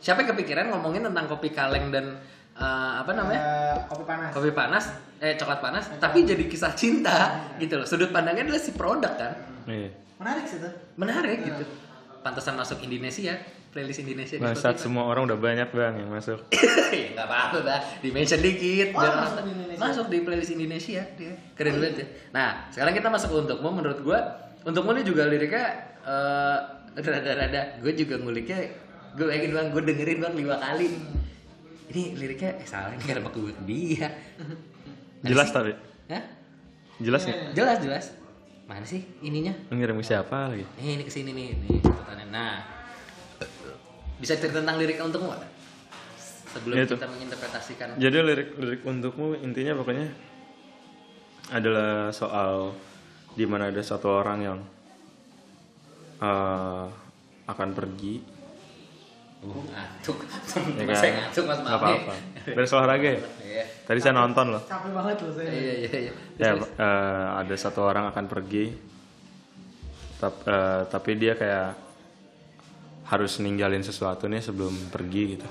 siapa yang kepikiran ngomongin tentang kopi kaleng dan eh, apa namanya? Eh, kopi panas. kopi panas, eh coklat panas, tapi jadi kisah cinta gitu loh. Sudut pandangnya adalah si produk kan. Iya. Menarik sih tuh. Menarik gitu. Pantesan masuk Indonesia, playlist Indonesia di Spotify. semua orang udah banyak bang yang masuk. ya nggak apa-apa bah di mention dikit Oh, masuk di Indonesia. masuk di playlist Indonesia dia keren banget ya nah sekarang kita masuk ke untukmu menurut gua untukmu ini juga liriknya eh, rada-rada gue juga nguliknya gue yakin bang gue dengerin bang lima kali ini liriknya eh salah ini kenapa gue dia Jelas tapi. Hah? Jelas Iya. nggak? jelas jelas mana sih ininya Ngirim ke siapa lagi? nih ini ke sini nih nih catatannya nah bisa cerita tentang liriknya untukmu nggak? sebelum tuh. kita menginterpretasikan Jadi lirik-lirik untukmu intinya pokoknya adalah soal di mana ada satu orang yang eh, akan pergi, ngantuk ya kan? saya ngantuk mas maaf apa-apa. Beres olahraga ya? Iya. Tadi saya nonton loh. Capek banget loh saya. iya iya iya Ya, eh, ada satu orang akan pergi, tap- eh, tapi dia kayak harus ninggalin sesuatu nih sebelum pergi gitu.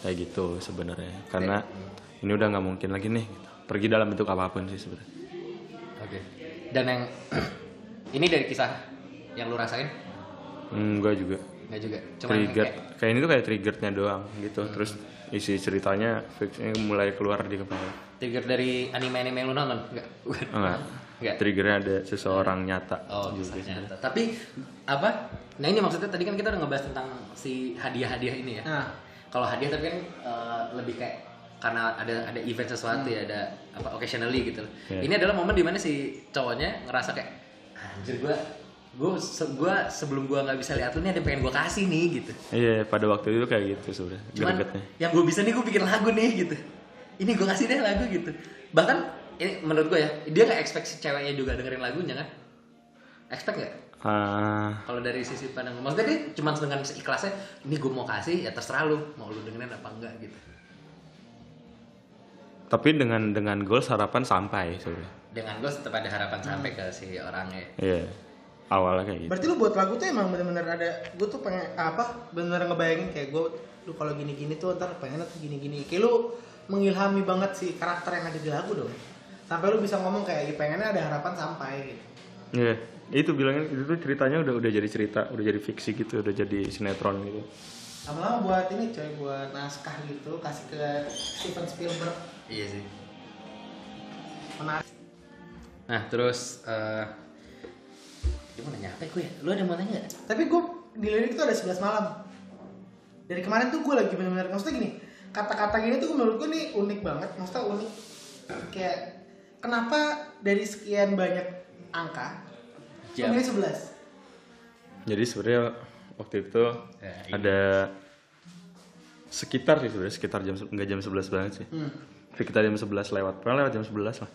Kayak gitu sebenarnya. Karena ini udah nggak mungkin lagi nih. gitu. Pergi dalam bentuk apa pun sih sebenarnya. oke dan yang ini dari kisah yang lu rasain Enggak juga. Nggak juga cuma Trigger. kayak Kayak ini tuh kayak triggernya doang gitu. Terus isi ceritanya fixnya mulai keluar di kepala. trigger dari anime anime yang lu nonton nggak Bukan. Enggak. nggak Triggernya ada seseorang nyata Oh, kisah nyata. Tapi apa? Nah ini maksudnya tadi kan kita udah ngebahas tentang si hadiah-hadiah ini ya. Nah. Kalau hadiah tapi kan eh, lebih kayak karena ada ada event sesuatu ya, ada apa occasionally gitu. Iya. Ini adalah momen di mana si cowoknya ngerasa kayak anjir gua gua, se- gua sebelum gua nggak bisa lihat lu nih ada yang pengen gua kasih nih gitu. Iya, pada waktu itu kayak gitu sebenarnya. Cuman Gregetnya. yang gue bisa nih gue bikin lagu nih gitu. Ini gue kasih deh lagu gitu. Bahkan ini menurut gue ya dia nggak expect si ceweknya juga dengerin lagunya kan? Expect nggak? Ah, Kalau dari sisi pandang maksudnya dia cuma dengan ikhlasnya ini gue mau kasih ya terserah lu mau lu dengerin apa enggak gitu. tapi dengan dengan goals harapan sampai sebenarnya. Dengan gue tetap ada harapan sampai ke si orangnya. Iya. Awalnya kayak gitu. Berarti lu buat lagu tuh emang bener-bener ada gue tuh pengen apa bener-bener ngebayangin kayak gue lu kalau gini-gini tuh ntar pengen tuh gini-gini kayak lu mengilhami banget si karakter yang ada di lagu dong sampai lu bisa ngomong kayak "Ya, pengennya ada harapan sampai gitu Iya. Itu bilangnya itu tuh ceritanya udah udah jadi cerita, udah jadi fiksi gitu, udah jadi sinetron gitu. lama-lama buat ini coy buat naskah gitu kasih ke Steven Spielberg Iya sih. menarik Nah terus eh dia mau nanya apa gue ya? Lu ada mau nanya nggak? tapi gue di lirik tuh ada 11 malam dari kemarin tuh gue lagi bener-bener maksudnya gini kata-kata gini tuh menurut gue nih unik banget maksudnya unik kayak kenapa dari sekian banyak angka Jam. Jam. 11 Jadi sebenarnya waktu itu Ya, iya. ada sekitar sih sebenarnya sekitar jam nggak jam 11 banget sih. hmm. Sekitar jam 11 lewat. Pernah lewat jam 11 lah.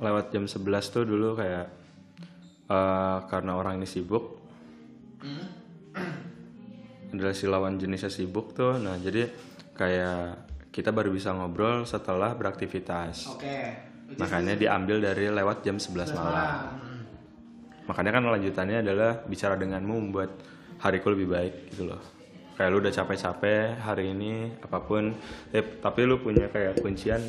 Lewat jam 11 tuh dulu kayak eh, karena orang ini sibuk. Adalah si lawan jenisnya sibuk tuh. Nah, jadi kayak kita baru bisa ngobrol setelah beraktivitas. oke Makanya diambil dari lewat jam 11 malam. Makanya kan lanjutannya adalah bicara denganmu membuat hariku lebih baik gitu loh. Kayak lu udah capek-capek hari ini apa pun, eh, tapi lu punya kayak kuncian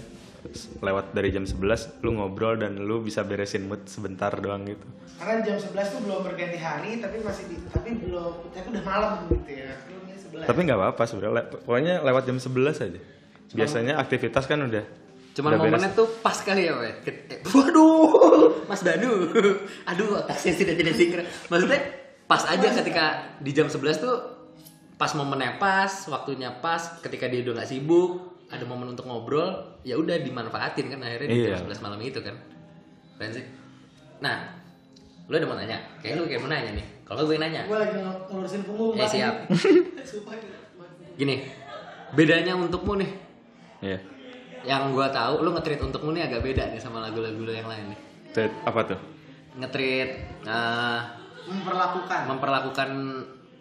lewat dari jam 11 lu ngobrol dan lu bisa beresin mood sebentar doang gitu. karena jam 11 tuh belum berganti hari tapi masih di tapi belum tapi udah malam gitu ya filmnya 11 Tapi nggak apa-apa sebenarnya. Le- pokoknya lewat jam 11 aja. Biasanya aktivitas kan udah Cuman udah beres. momennya tuh pas kali ya, Pak. Eh, Waduh, Mas Danu. Aduh, otaknya sudah tidak sinkron. Maksudnya pas aja ketika di jam 11 tuh pas momennya pas, waktunya pas, ketika dia udah gak sibuk, ada momen untuk ngobrol, ya udah dimanfaatin kan akhirnya di Iya. jam 11 malam itu kan. Keren sih. Nah, lu ada mau nanya? Kayak lu kayak mau nanya nih. Kalau gue nanya, gue lagi ngelurusin punggung Eh, Pak. siap. Sumpah. gini. Bedanya untukmu nih, Iya. yang gua tahu lu nge-treat untukmu nih agak beda nih sama lagu-lagu lu yang lain nih. Tet- Apa tuh? nge-treat eh, memperlakukan memperlakukan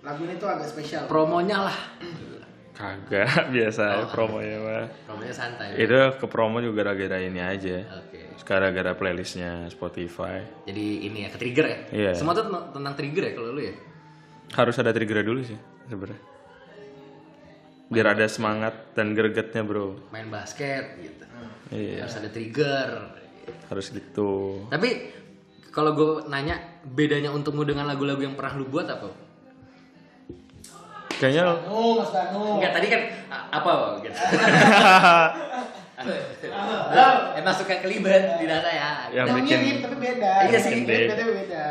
lagu ini tuh agak spesial promonya lah Kagak biasa Oh. promonya mah. Promonya santai. Itu ke promo juga gara-gara ini aja. Oke. Gara-gara playlistnya Spotify. Jadi ini ya, ke trigger ya. Iya. Semua tuh tentang- trigger ya kalau lu ya. Harus ada trigger dulu sih sebenarnya. Biar ada semangat dan gregetnya bro. Main basket gitu. Iya, Harus ada trigger. harus gitu. Tapi kalau gue nanya bedanya untukmu dengan lagu-lagu yang pernah lu buat apa? Kayaknya Oh, Mas Danu. Enggak tadi kan apa gitu. Emang suka kelibet di data ya. yang Yang bikin mirip tapi beda. Iya sih. Yang mirip tapi beda.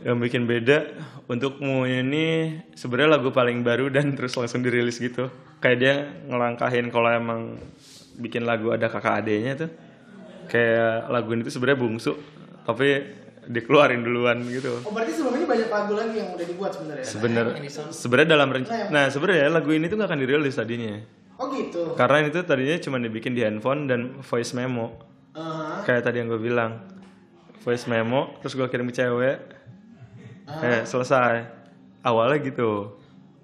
yang bikin beda untukmu ini sebenarnya lagu paling baru dan terus langsung dirilis gitu. Kayak dia ngelangkahin kalau emang bikin lagu ada kakak adenya tuh. Kayak lagu ini tuh sebenarnya bungsu tapi dikeluarin duluan gitu. Oh, berarti sebelum ini banyak lagu lagi yang udah dibuat sebenarnya. Sebener, sebenarnya dalam rencana, nah sebenarnya lagu ini tuh gak akan dirilis tadinya, Oh gitu. karena itu tadinya cuma dibikin di handphone dan voice memo, Aha. kayak tadi yang gue bilang, voice memo, terus gue kirim ke cewek, eh selesai, awalnya gitu,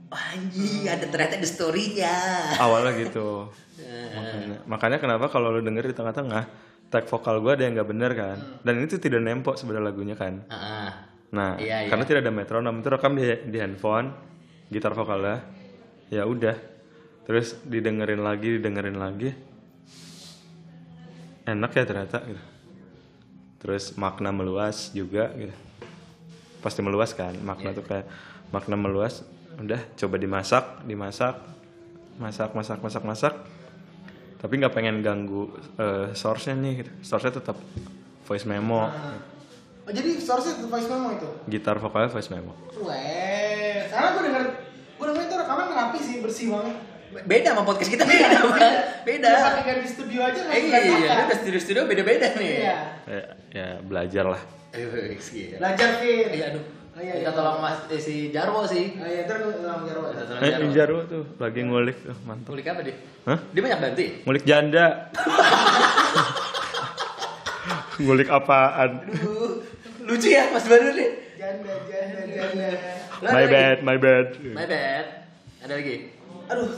Anjing, ada ternyata ada story-nya. awalnya gitu, makanya, makanya kenapa kalau lo denger di tengah-tengah, tag vokal gue ada yang nggak bener kan, dan itu tidak nempok sebenarnya lagunya kan, Heeh. Nah, Iya, iya. karena tidak ada metronom itu rekam di, di handphone, gitar vokalnya, ya udah, terus didengerin lagi, didengerin lagi, enak ya ternyata gitu. Terus makna meluas juga gitu, pasti meluas kan, makna tuh kayak makna meluas, udah coba dimasak, dimasak, masak, masak, masak, masak, tapi nggak pengen ganggu eh, source-nya nih, gitu. source-nya tetap voice memo, Oh, jadi source-nya voice memo itu. gitar vokalnya voice memo. Weh, karena gue denger gue denger itu rekaman rapi sih, bersih banget. Beda sama podcast kita beda, Bang. Beda. Dia pakai kan di studio aja nggak Eh, suka iya, kata. udah studio-studio beda-beda nih. Iya. ya, ya belajar lah. Belajar Fit. Iya, aduh. Oh, iya, Kita iya. tolong Mas eh, si Jarwo sih. Oh iya, ntar gue bilang Jarwo. Kita tolong eh Jarwo. Jarwo tuh lagi ngulik tuh mantap Kulik apa dia? Hah? Dia banyak ya? ngulik janda ngulik apaan Aduh, lucu ya Mas Baru nih. Janda, janda, janda. My lagi? bad my bad My bad. Ada lagi? Aduh,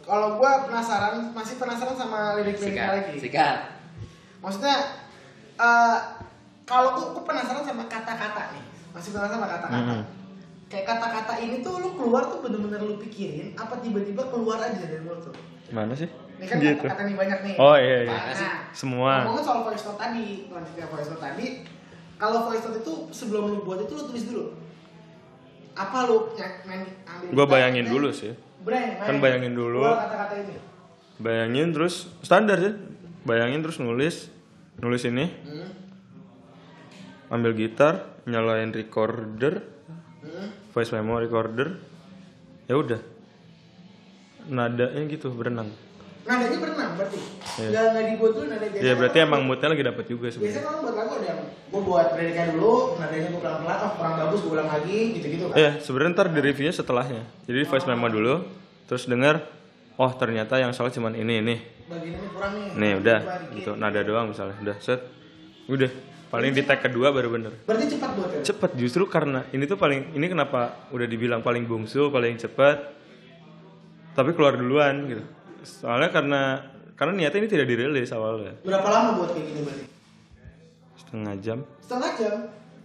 kalau gue penasaran, masih penasaran sama lirik-liriknya lagi. Sikat. Maksudnya, eh kalau gue, gue penasaran sama kata-kata nih. Masih penasaran sama kata-kata. Mhm. Kayak kata-kata ini tuh lu keluar tuh bener-bener lu pikirin, apa tiba-tiba keluar aja dari mulut tuh. mana sih Ini kan gitu kata-kata nih banyak nih. Oh, iya, iya. Nah, Semua. Ngomongin soal voice note tadi, lanjutnya voice note tadi. Kalau voice note itu sebelum lu buat itu lu tulis dulu. Apa lu ny- ny- ambil Gua bayangin main, dulu sih. Breng, Kan main. bayangin dulu. Kata-kata ini. bayangin terus standar sih bayangin terus nulis nulis ini Hmm. ambil gitar nyalain recorder Hmm. voice memo recorder ya udah. Nadanya gitu berenang. Nadanya berenang berarti. Iya. Nggak nggak dibuat dulu nada ya berarti emang moodnya lagi dapet juga Biasanya sebenarnya orang buat lagu ada yang gue buat liriknya dulu, nadanya gue pelan-pelan, oh kurang bagus gue ulang lagi, gitu-gitu kan. ya sebenarnya ntar di reviewnya setelahnya. Jadi voice memo dulu terus denger oh ternyata yang salah cuman ini ini. Bagian ini kurang nih. nih udah. Gitu nada doang misalnya. Udah set. Udah paling di tag kedua baru bener Berarti cepat buat ya? cepet justru karena ini tuh paling ini kenapa udah dibilang paling bungsu paling cepet tapi keluar duluan gitu soalnya karena karena niatnya ini tidak dirilis awalnya Berapa lama buat kayak gini berarti? setengah jam Setengah jam.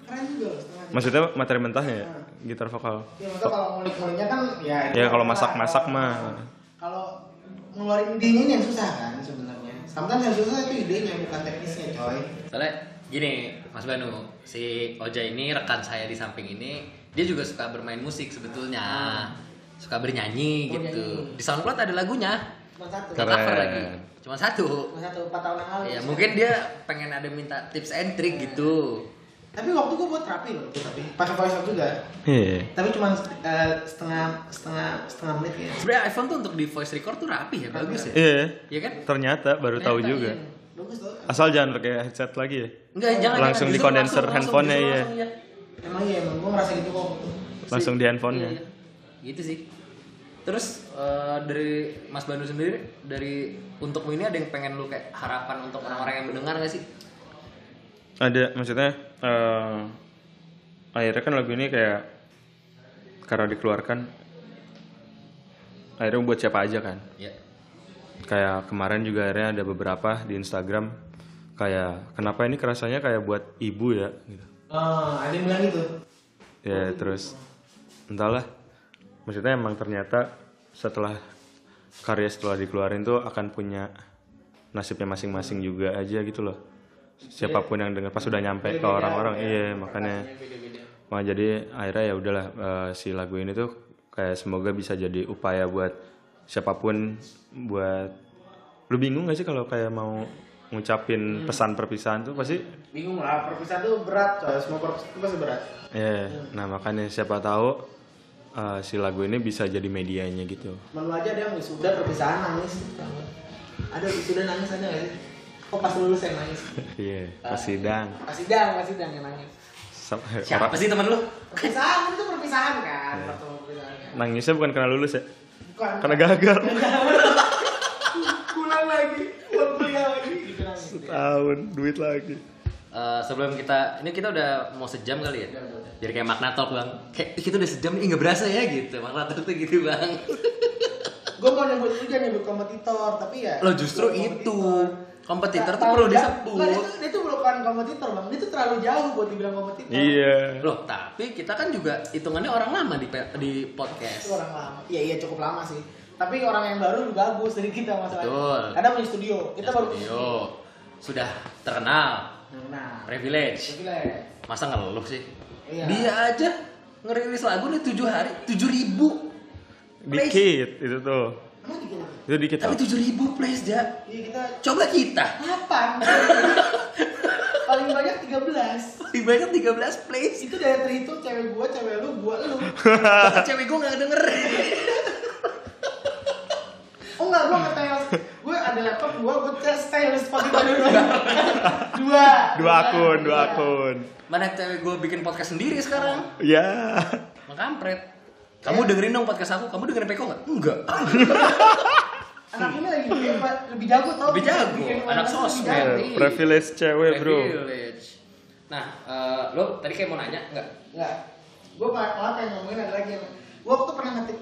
Keren juga loh setengah jam. maksudnya materi mentahnya ya gitar vokal Ya maksudnya kalau ngulik-nguliknya kan ya itu ya kalau masak-masak mah Kalau ngeluarin idenya ini yang susah kan sebenarnya. Sometimes yang susah itu idenya bukan teknisnya coy. Soalnya gini, Mas Banu, si Oja ini rekan saya di samping ini, dia juga suka bermain musik sebetulnya. Suka bernyanyi Oh, gitu. nyanyi. Di SoundCloud ada lagunya. Cuma satu. Cover lagi. Cuma satu. Cuma satu empat tahun yang lalu. Ya, mungkin dia pengen ada minta tips and trick gitu. Tapi waktu gua buat rapi loh, tapi pakai voice note juga. Iya. Tapi cuma eh, setengah setengah setengah menit ya. Sebenarnya iPhone tuh untuk di voice record tuh rapi ya, bagus ya. Iya. Iya kan? Ternyata baru tahu Ternyata, juga. iya. Bagus. Asal jangan pakai headset lagi ya. Enggak, jangan Langsung jangan. di kondenser handphonenya, iya. langsung, iya. Emang iya emang gua ngerasa gitu kok. Langsung di handphonenya. Iya, Gitu sih. Terus eh, dari Mas Bandu sendiri dari untukmu ini ada yang pengen lu kayak harapan untuk orang-orang yang mendengar gak sih? Ada maksudnya eh akhirnya kan lagu ini kayak karena dikeluarkan akhirnya buat siapa aja kan Ya. Kayak kemarin juga akhirnya ada beberapa di Instagram kayak kenapa ini kerasanya kayak buat ibu ya? Gitu. Oh, ada yang bilang gitu. ya terus entahlah. Maksudnya emang ternyata setelah karya setelah dikeluarin tuh akan punya nasibnya masing-masing juga aja gitu loh. Siapa pun yang dengar pas udah nyampe ke orang-orang. iya makanya. Wah, jadi akhirnya ya udahlah eh, si lagu ini tuh kayak semoga bisa jadi upaya buat siapa pun buat lu bingung gak sih kalau kayak mau ngucapin pesan perpisahan tuh pasti Bingung lah, perpisahan tuh berat, coy. Semua perpisahan itu pasti berat. ya nah makanya siapa tahu eh, si lagu ini bisa jadi medianya gitu Malu aja ada yang wisuda perpisahan nangis. Ada wisuda nangis ada nggak sih? Kok pas lulus yang nangis? iya pas sidang Pas sidang, pas sidang yang nangis. Siapa orang- sih teman lu? Perpisahan itu perpisahan kan, pertemuan perpisahan kan. nangisnya bukan karena lulus ya Bukan. karena gagal lagi, pulang kuliah lagi. Gitu nangis. tahun duit lagi Eh, sebelum kita ini kita udah mau sejam kali ya. Jadi kayak makna talk bang. Kayak "Ih, kita udah sejam nih nggak berasa ya gitu. Makna talk tuh gitu bang. Gue mau nyebut jangan nyebut kompetitor, tapi ya. Lo justru kompetitor. itu kompetitor tuh perlu disebut. Nggak, dia tuh, dia tuh bukan kompetitor bang, dia tuh terlalu jauh buat dibilang kompetitor. iya Loh tapi kita kan juga hitungannya orang lama di di Itu podcast. orang lama. Iya iya cukup lama sih. Tapi orang yang baru lebih bagus dari kita masalahnya. Betul. Kadang punya studio, kita baru punya Yo sudah terkenal, Nah, privilege. gila. Masa ngeluh sih? Iya. Dia aja ngerilis lagu nih tujuh hari, tujuh ribu. Plays. dikit itu tuh Emang dikit lagi? itu dikit Tapi tujuh ribu plays ja. Iya kita Coba kita. kapan? Paling banyak 13 Lebih banyak 13 plays. Itu dari terhitung cewek gua, cewek lu, gua lu Cewek gue gak denger. Oh enggak, gua ngetel Gue ada laptop gua, gua tes style Spotify dulu Dua dua akun dua akun Mana cewek gue bikin podcast sendiri sekarang? ya Makampret. Kamu dengerin dong podcast aku. Kamu dengerin Peko nggak? Enggak. Anak ini lagi lebih jago tau Lebih jago, anak sosmed. Iya. privilege cewek bro Privilege. Nah, eh, lo tadi kayak mau nanya nggak? Enggak Gue malah pengen ngomongin ada lagi yang Gua tuh pernah ngetik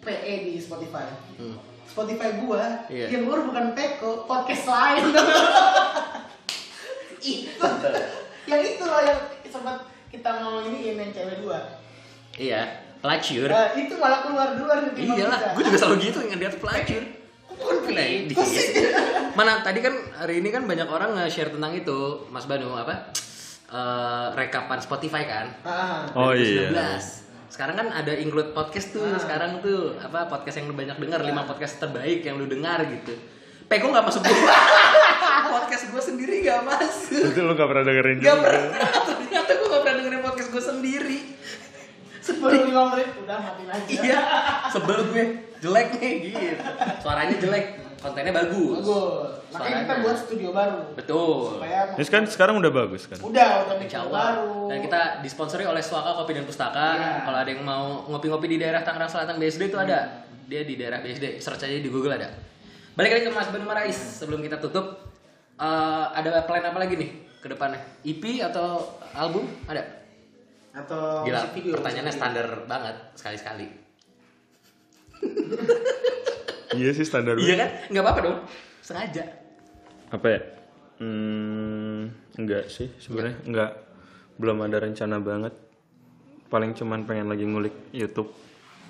PE di Spotify Hmm. Spotify gua Iya. yang keluar bukan Peko, podcast lain. itu yang itu loh yang sempat kita ngomong ini yang cewek dua. Iya, pelacur. Nah, itu malah keluar duluan Iyalah, kita. gue juga selalu gitu ngeliat pelacur. Bukan Nah, itu dikit. sih. Mana tadi kan hari ini kan banyak orang nge-share tentang itu, Mas Banu apa? Eh, rekapan Spotify kan. Ah, oh 2019. iya Sekarang kan ada include podcast tuh. Ah. Sekarang tuh apa podcast yang lu banyak dengar, lima podcast terbaik yang lu dengar gitu. Peko nggak masuk gua. podcast gue sendiri gak masuk. itu lu gak pernah dengerin Gak juga pernah. Ternyata gue gak pernah dengerin podcast gue sendiri. Baru lima menit udah mati lagi. Iya, sebel gue. Jelek nih gitu. Suaranya jelek, kontennya bagus. Bagus. Makanya kita buat studio baru. Betul. Supaya Ini kan sekarang udah bagus kan udah udah Insya Allah. baru. Dan kita disponsori oleh Swaka Kopi dan Pustaka. Iya. Kalau ada yang mau ngopi-ngopi di daerah Tangerang Selatan BSD itu ada. Dia di daerah BSD. Search aja di Google ada. Balik lagi ke Mas Banu Marais sebelum kita tutup. eh, ada plan apa lagi nih ke depannya? EP atau album? Ada? atau Gila, video. pertanyaannya musik standar banget sekali-sekali. iya sih standar Iya kan? Nggak apa-apa dong. Sengaja. apa ya hmm, enggak sih sebenarnya enggak belum ada rencana banget paling cuman pengen lagi ngulik YouTube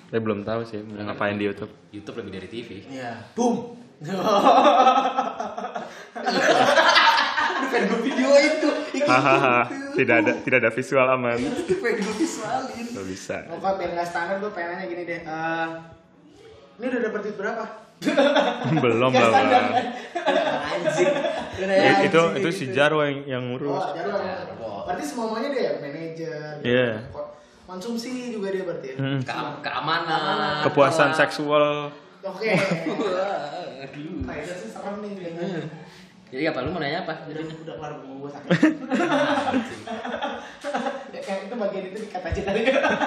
tapi belum tahu sih mau ngapain di YouTube YouTube lebih dari TV. Iya. Boom. Bukan gue video itu. hahaha tidak ada tidak ada visual aman Pengen gue visualin. Gak bisa Pokoknya biar nggak standar gue pengen nanya gini deh. eh, ini udah dapet duit berapa? belum lah kan? Anjing. Ya, itu anjing, itu si. Jarwo yang yang Oh, ngurus jadi berarti semuanya dia ya, manajer. Iya. ko- Konsumsi juga dia berarti ya. Hmm. Ke- keamanan. kepuasan Keamanan. seksual Oke. Wah, aduh. Nah, itu sih serem nih kayaknya. Jadi apa? Lu mau nanya apa? Udah, udah keluar gue sakit. ya, kayak itu bagian itu dikat aja tadi.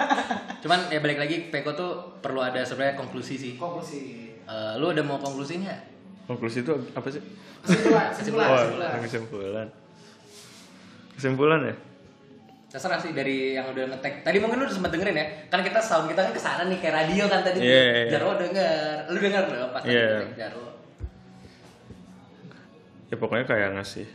Cuman ya balik lagi Peko tuh perlu ada sebenarnya konklusi sih. Konklusi. Eh, lu udah mau konklusi nggak? konklusi itu apa sih Kesimpulan, kesimpulan, oh kesimpulan. kesimpulan kesimpulan ya terserah sih dari yang udah ngetek tadi mungkin lu udah sempet dengerin ya kan kita sound kita kan ke sana nih kayak radio kan tadi Iya, iya, iya. Jarwo denger lu denger dong pas tadi Iya. ngetek Jarwo ya pokoknya kayak ngasih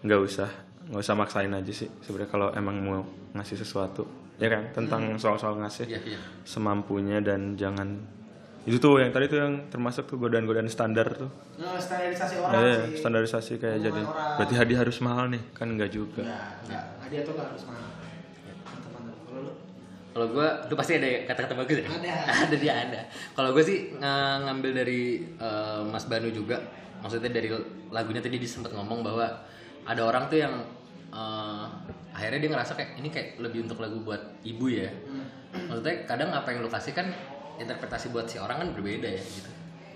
nggak usah nggak usah maksain aja sih. Sebenarnya kalau emang mau ngasih sesuatu ya kan? Tentang soal-soal ngasih iya iya. semampunya dan jangan itu tuh yang tadi tuh yang termasuk tuh godaan-godaan standar tuh. Nah, standarisasi orang Eh, sih. standarisasi kayak Omongan jadi orang. berarti hadiah harus mahal nih. Kan enggak juga. Enggak, enggak. Hadiah tuh enggak harus mahal. Kalau gue lu pasti ada kata-kata bagus ya? Ada. ada dia ada. Kalau gue sih ng- ngambil dari eh, Mas Banu juga. Maksudnya dari lagunya tadi dia sempat ngomong bahwa ada orang tuh yang eh, akhirnya dia ngerasa kayak ini kayak lebih untuk lagu buat ibu ya. Maksudnya kadang apa yang lu kasih kan interpretasi buat si orang kan berbeda ya gitu.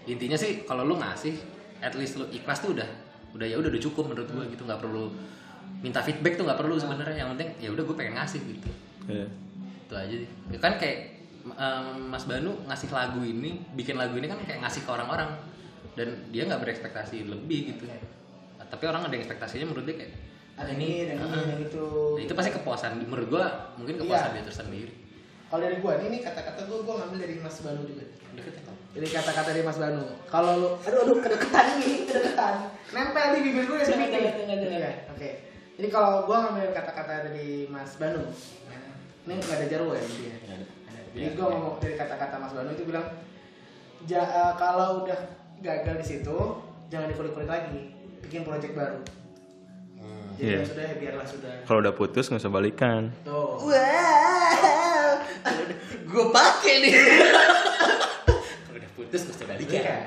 Intinya sih kalau lu ngasih at least lu ikhlas tuh udah udah ya udah udah cukup menurut gue gitu. Nggak perlu minta feedback tuh nggak perlu sebenarnya. Yang penting ya udah gue pengen ngasih gitu. Iya. itu aja sih. Ya kan kayak em, Mas Banu ngasih lagu ini bikin lagu ini kan kayak ngasih ke orang-orang. Dan dia nggak berekspektasi lebih gitu. Tapi orang ada ekspektasinya menurut dia kayak Ada ini, dan ini, dan itu. ya itu pasti kepuasan menurut gua mungkin kepuasan Iya. dia tersendiri Kalau dari gua, ini, ini kata-kata gua gua ngambil dari Mas Banu juga. deket ya? Ini kata-kata dari Mas Banu. Kalau lu, aduh aduh kedeketan nih, kedeketan. Nempel di bibir gue Jangan, sedikit. Iya, Oke. Jadi kalau gua ngambil kata-kata dari Mas Banu, ya, ini nggak ada jarwo ya intinya. Jadi Iya. gua ngomong dari kata-kata Mas Banu itu bilang, ja, eh, kalau udah gagal di situ, jangan dikulik-kulik lagi, bikin project baru. Jadi Iya. ya sudah ya biarlah sudah. kalau udah putus nggak usah balikan Tuh. wow gue pakai nih kalau udah putus gak usah Iya. balikan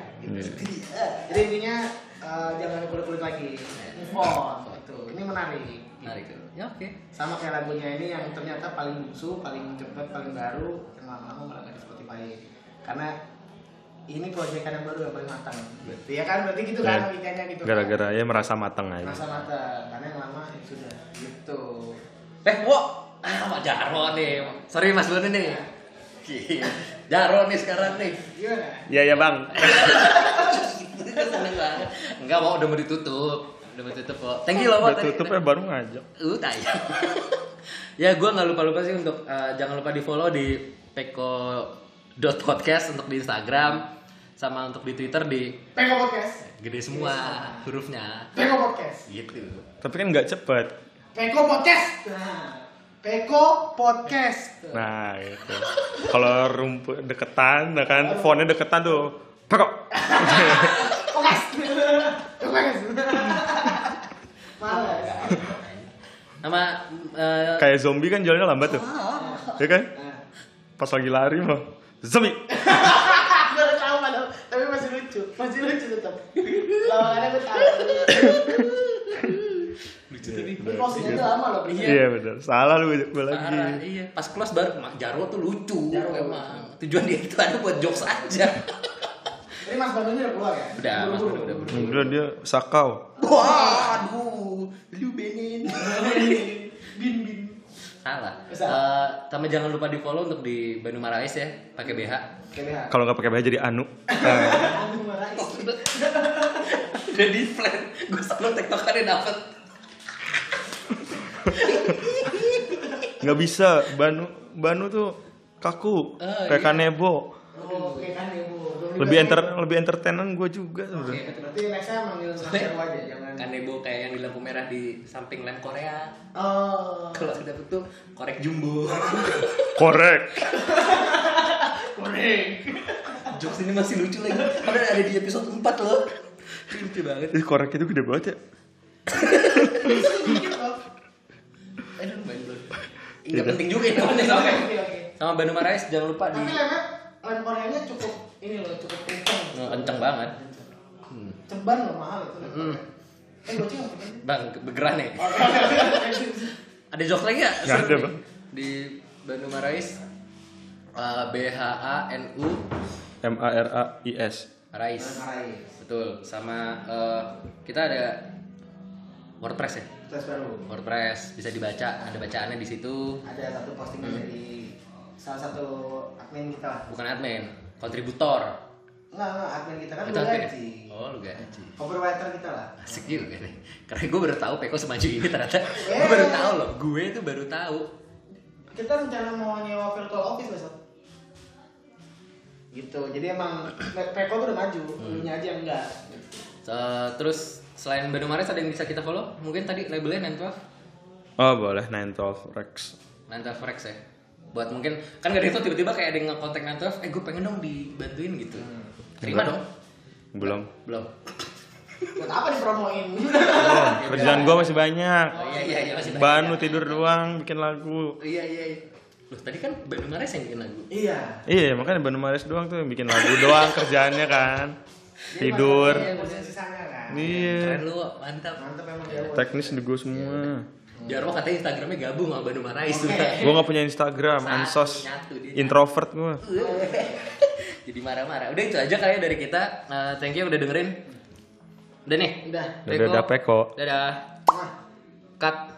Jadi intinya eh, jangan kulik-kulik lagi. Move on. Gitu. Ini menarik. menarik tuh ya oke Sama kayak lagunya ini yang ternyata paling bungsu, paling cepet, paling baru, yang lama-lama malah nggak di Spotify. Karena ini proyekan yang baru yang paling matang. Iya kan? Berarti gitu kan Ya, logikanya gitu. kan? gara-gara ya merasa matang aja Rasa matang. Karena yang lama ya sudah gitu. Eh, wo, ah, Pak Jarwo nih. Sorry Mas Banu nih. Gila. Jarwo nih sekarang nih. Gimana? iya ya bang Seneng banget. Enggak mau udah mau ditutup. Udah mau tutup kok. Thank you loh, Wo. udah tutup ya baru ngajak Uh, tayang. ya, gue nggak lupa-lupa sih untuk eh, jangan lupa di follow di peko.podcast untuk di Instagram sama untuk di Twitter di Peko Podcast. gede semua hurufnya Peko Podcast. gitu. tapi kan nggak cepet Peko Podcast. Nah. Peko Podcast. nah gitu kalau rumput deketan nah kan fontnya deketan tuh pekok Podcast. Podcast. Males. Nama eh, kayak zombie kan jalannya lambat tuh ya kan Nah. pas lagi lari mah zombie gue udah tahu padahal tapi masih lucu masih lucu tetap lawangannya gue tahu lucu tadi. ini closingnya udah lama loh Iya. iya benar salah lu gue lagi Parah, iya. Pas close baru Mak Jarwo tuh lucu Jarwo emang. Tujuan dia itu ada buat jokes aja. ini mas Bandungnya udah keluar ya Udah, Mas. Banu udah buru. udah dia sakau Wah, aduh, lu benin. Salah. Eh, sama jangan lupa di follow untuk di Bandung Marais ya, pakai BH. KBH kalau nggak pakai baju jadi anu. Bandung Marais. Udah di plan, gue selalu tektokannya dapet. nggak bisa. Banu banu tuh kaku. Oh, kayak iya. kanebo oh oke kan ya bu lebih enter lebih entertainan gue juga oke sebenarnya berarti nextnya manggil mas Jarwo aja jangan Kan Nebo kayak yang di lampu merah di samping lem Korea. oh Kalau kita tuh korek jumbo. korek korek Jokes ini masih lucu lagi. Padahal ada di episode 4 loh. Lucu banget. Ih, korek itu gede banget ya Aduh, main. Enggak penting juga ini penting sama. oke oke Sama Bandung Marais jangan lupa di tapi lemnya lem Koreanya cukup ini loh cukup kenceng Nah, kenceng banget. ceban loh mahal itu Hmm. Eh goceng apa Bang, begeran oke oke Ada jokes lagi nggak? Nggak Seru ada. Bang. Di Bandung Marais eh, B H A N U M A R A I S Marais. Marais Betul. Sama eh, kita ada WordPress ya. WordPress bisa dibaca, ada bacaannya di situ. ada satu postingan dari salah satu admin kita lah Bukan admin, kontributor. Enggak, enggak, admin kita kan ya? gaji. Oh, lu gaji. Overwriter kita lah. Asik juga nih. Karena gue baru tahu Peko semaju ini ternyata. Gue Eh. baru tahu loh. Gue itu baru tahu. Kita rencana mau nyewa virtual office besok. Gitu. Jadi emang Peko tuh udah maju, Hmm. lu nya aja enggak. So, terus selain Bandung Mares ada yang bisa kita follow? Mungkin tadi labelnya 912 Oh boleh 912 Rex. 912 Rex ya. Buat mungkin kan gak ada itu tiba-tiba kayak ada yang nge-contact 912, eh gue pengen dong dibantuin gitu. Terima dong. Belum. Belum. Buat apa dipromoin? Oh, kerjaan gua masih banyak. Oh iya iya iya masih banyak. Banu tidur doang bikin lagu. Iya iya. iya. Loh, tadi kan Bandung Mares yang bikin lagu. iya. Iya, makanya Banu Mares doang tuh yang bikin lagu doang kerjaannya kan. Tidur. Iya, ngurusin sisanya kan. Iya. Keren lu, mantap. Mantap emang dia. Wak. Teknis di gua semua. Jarwo katanya Instagramnya gabung sama Bandung Marais tuh. Gua nggak punya Instagram, ansos. Introvert gua. Jadi marah-marah. Udah itu aja kali ya dari kita. Nah, thank you udah dengerin. Udah nih. Udah. Dadah, dadah, Peko. Dadah. Cut.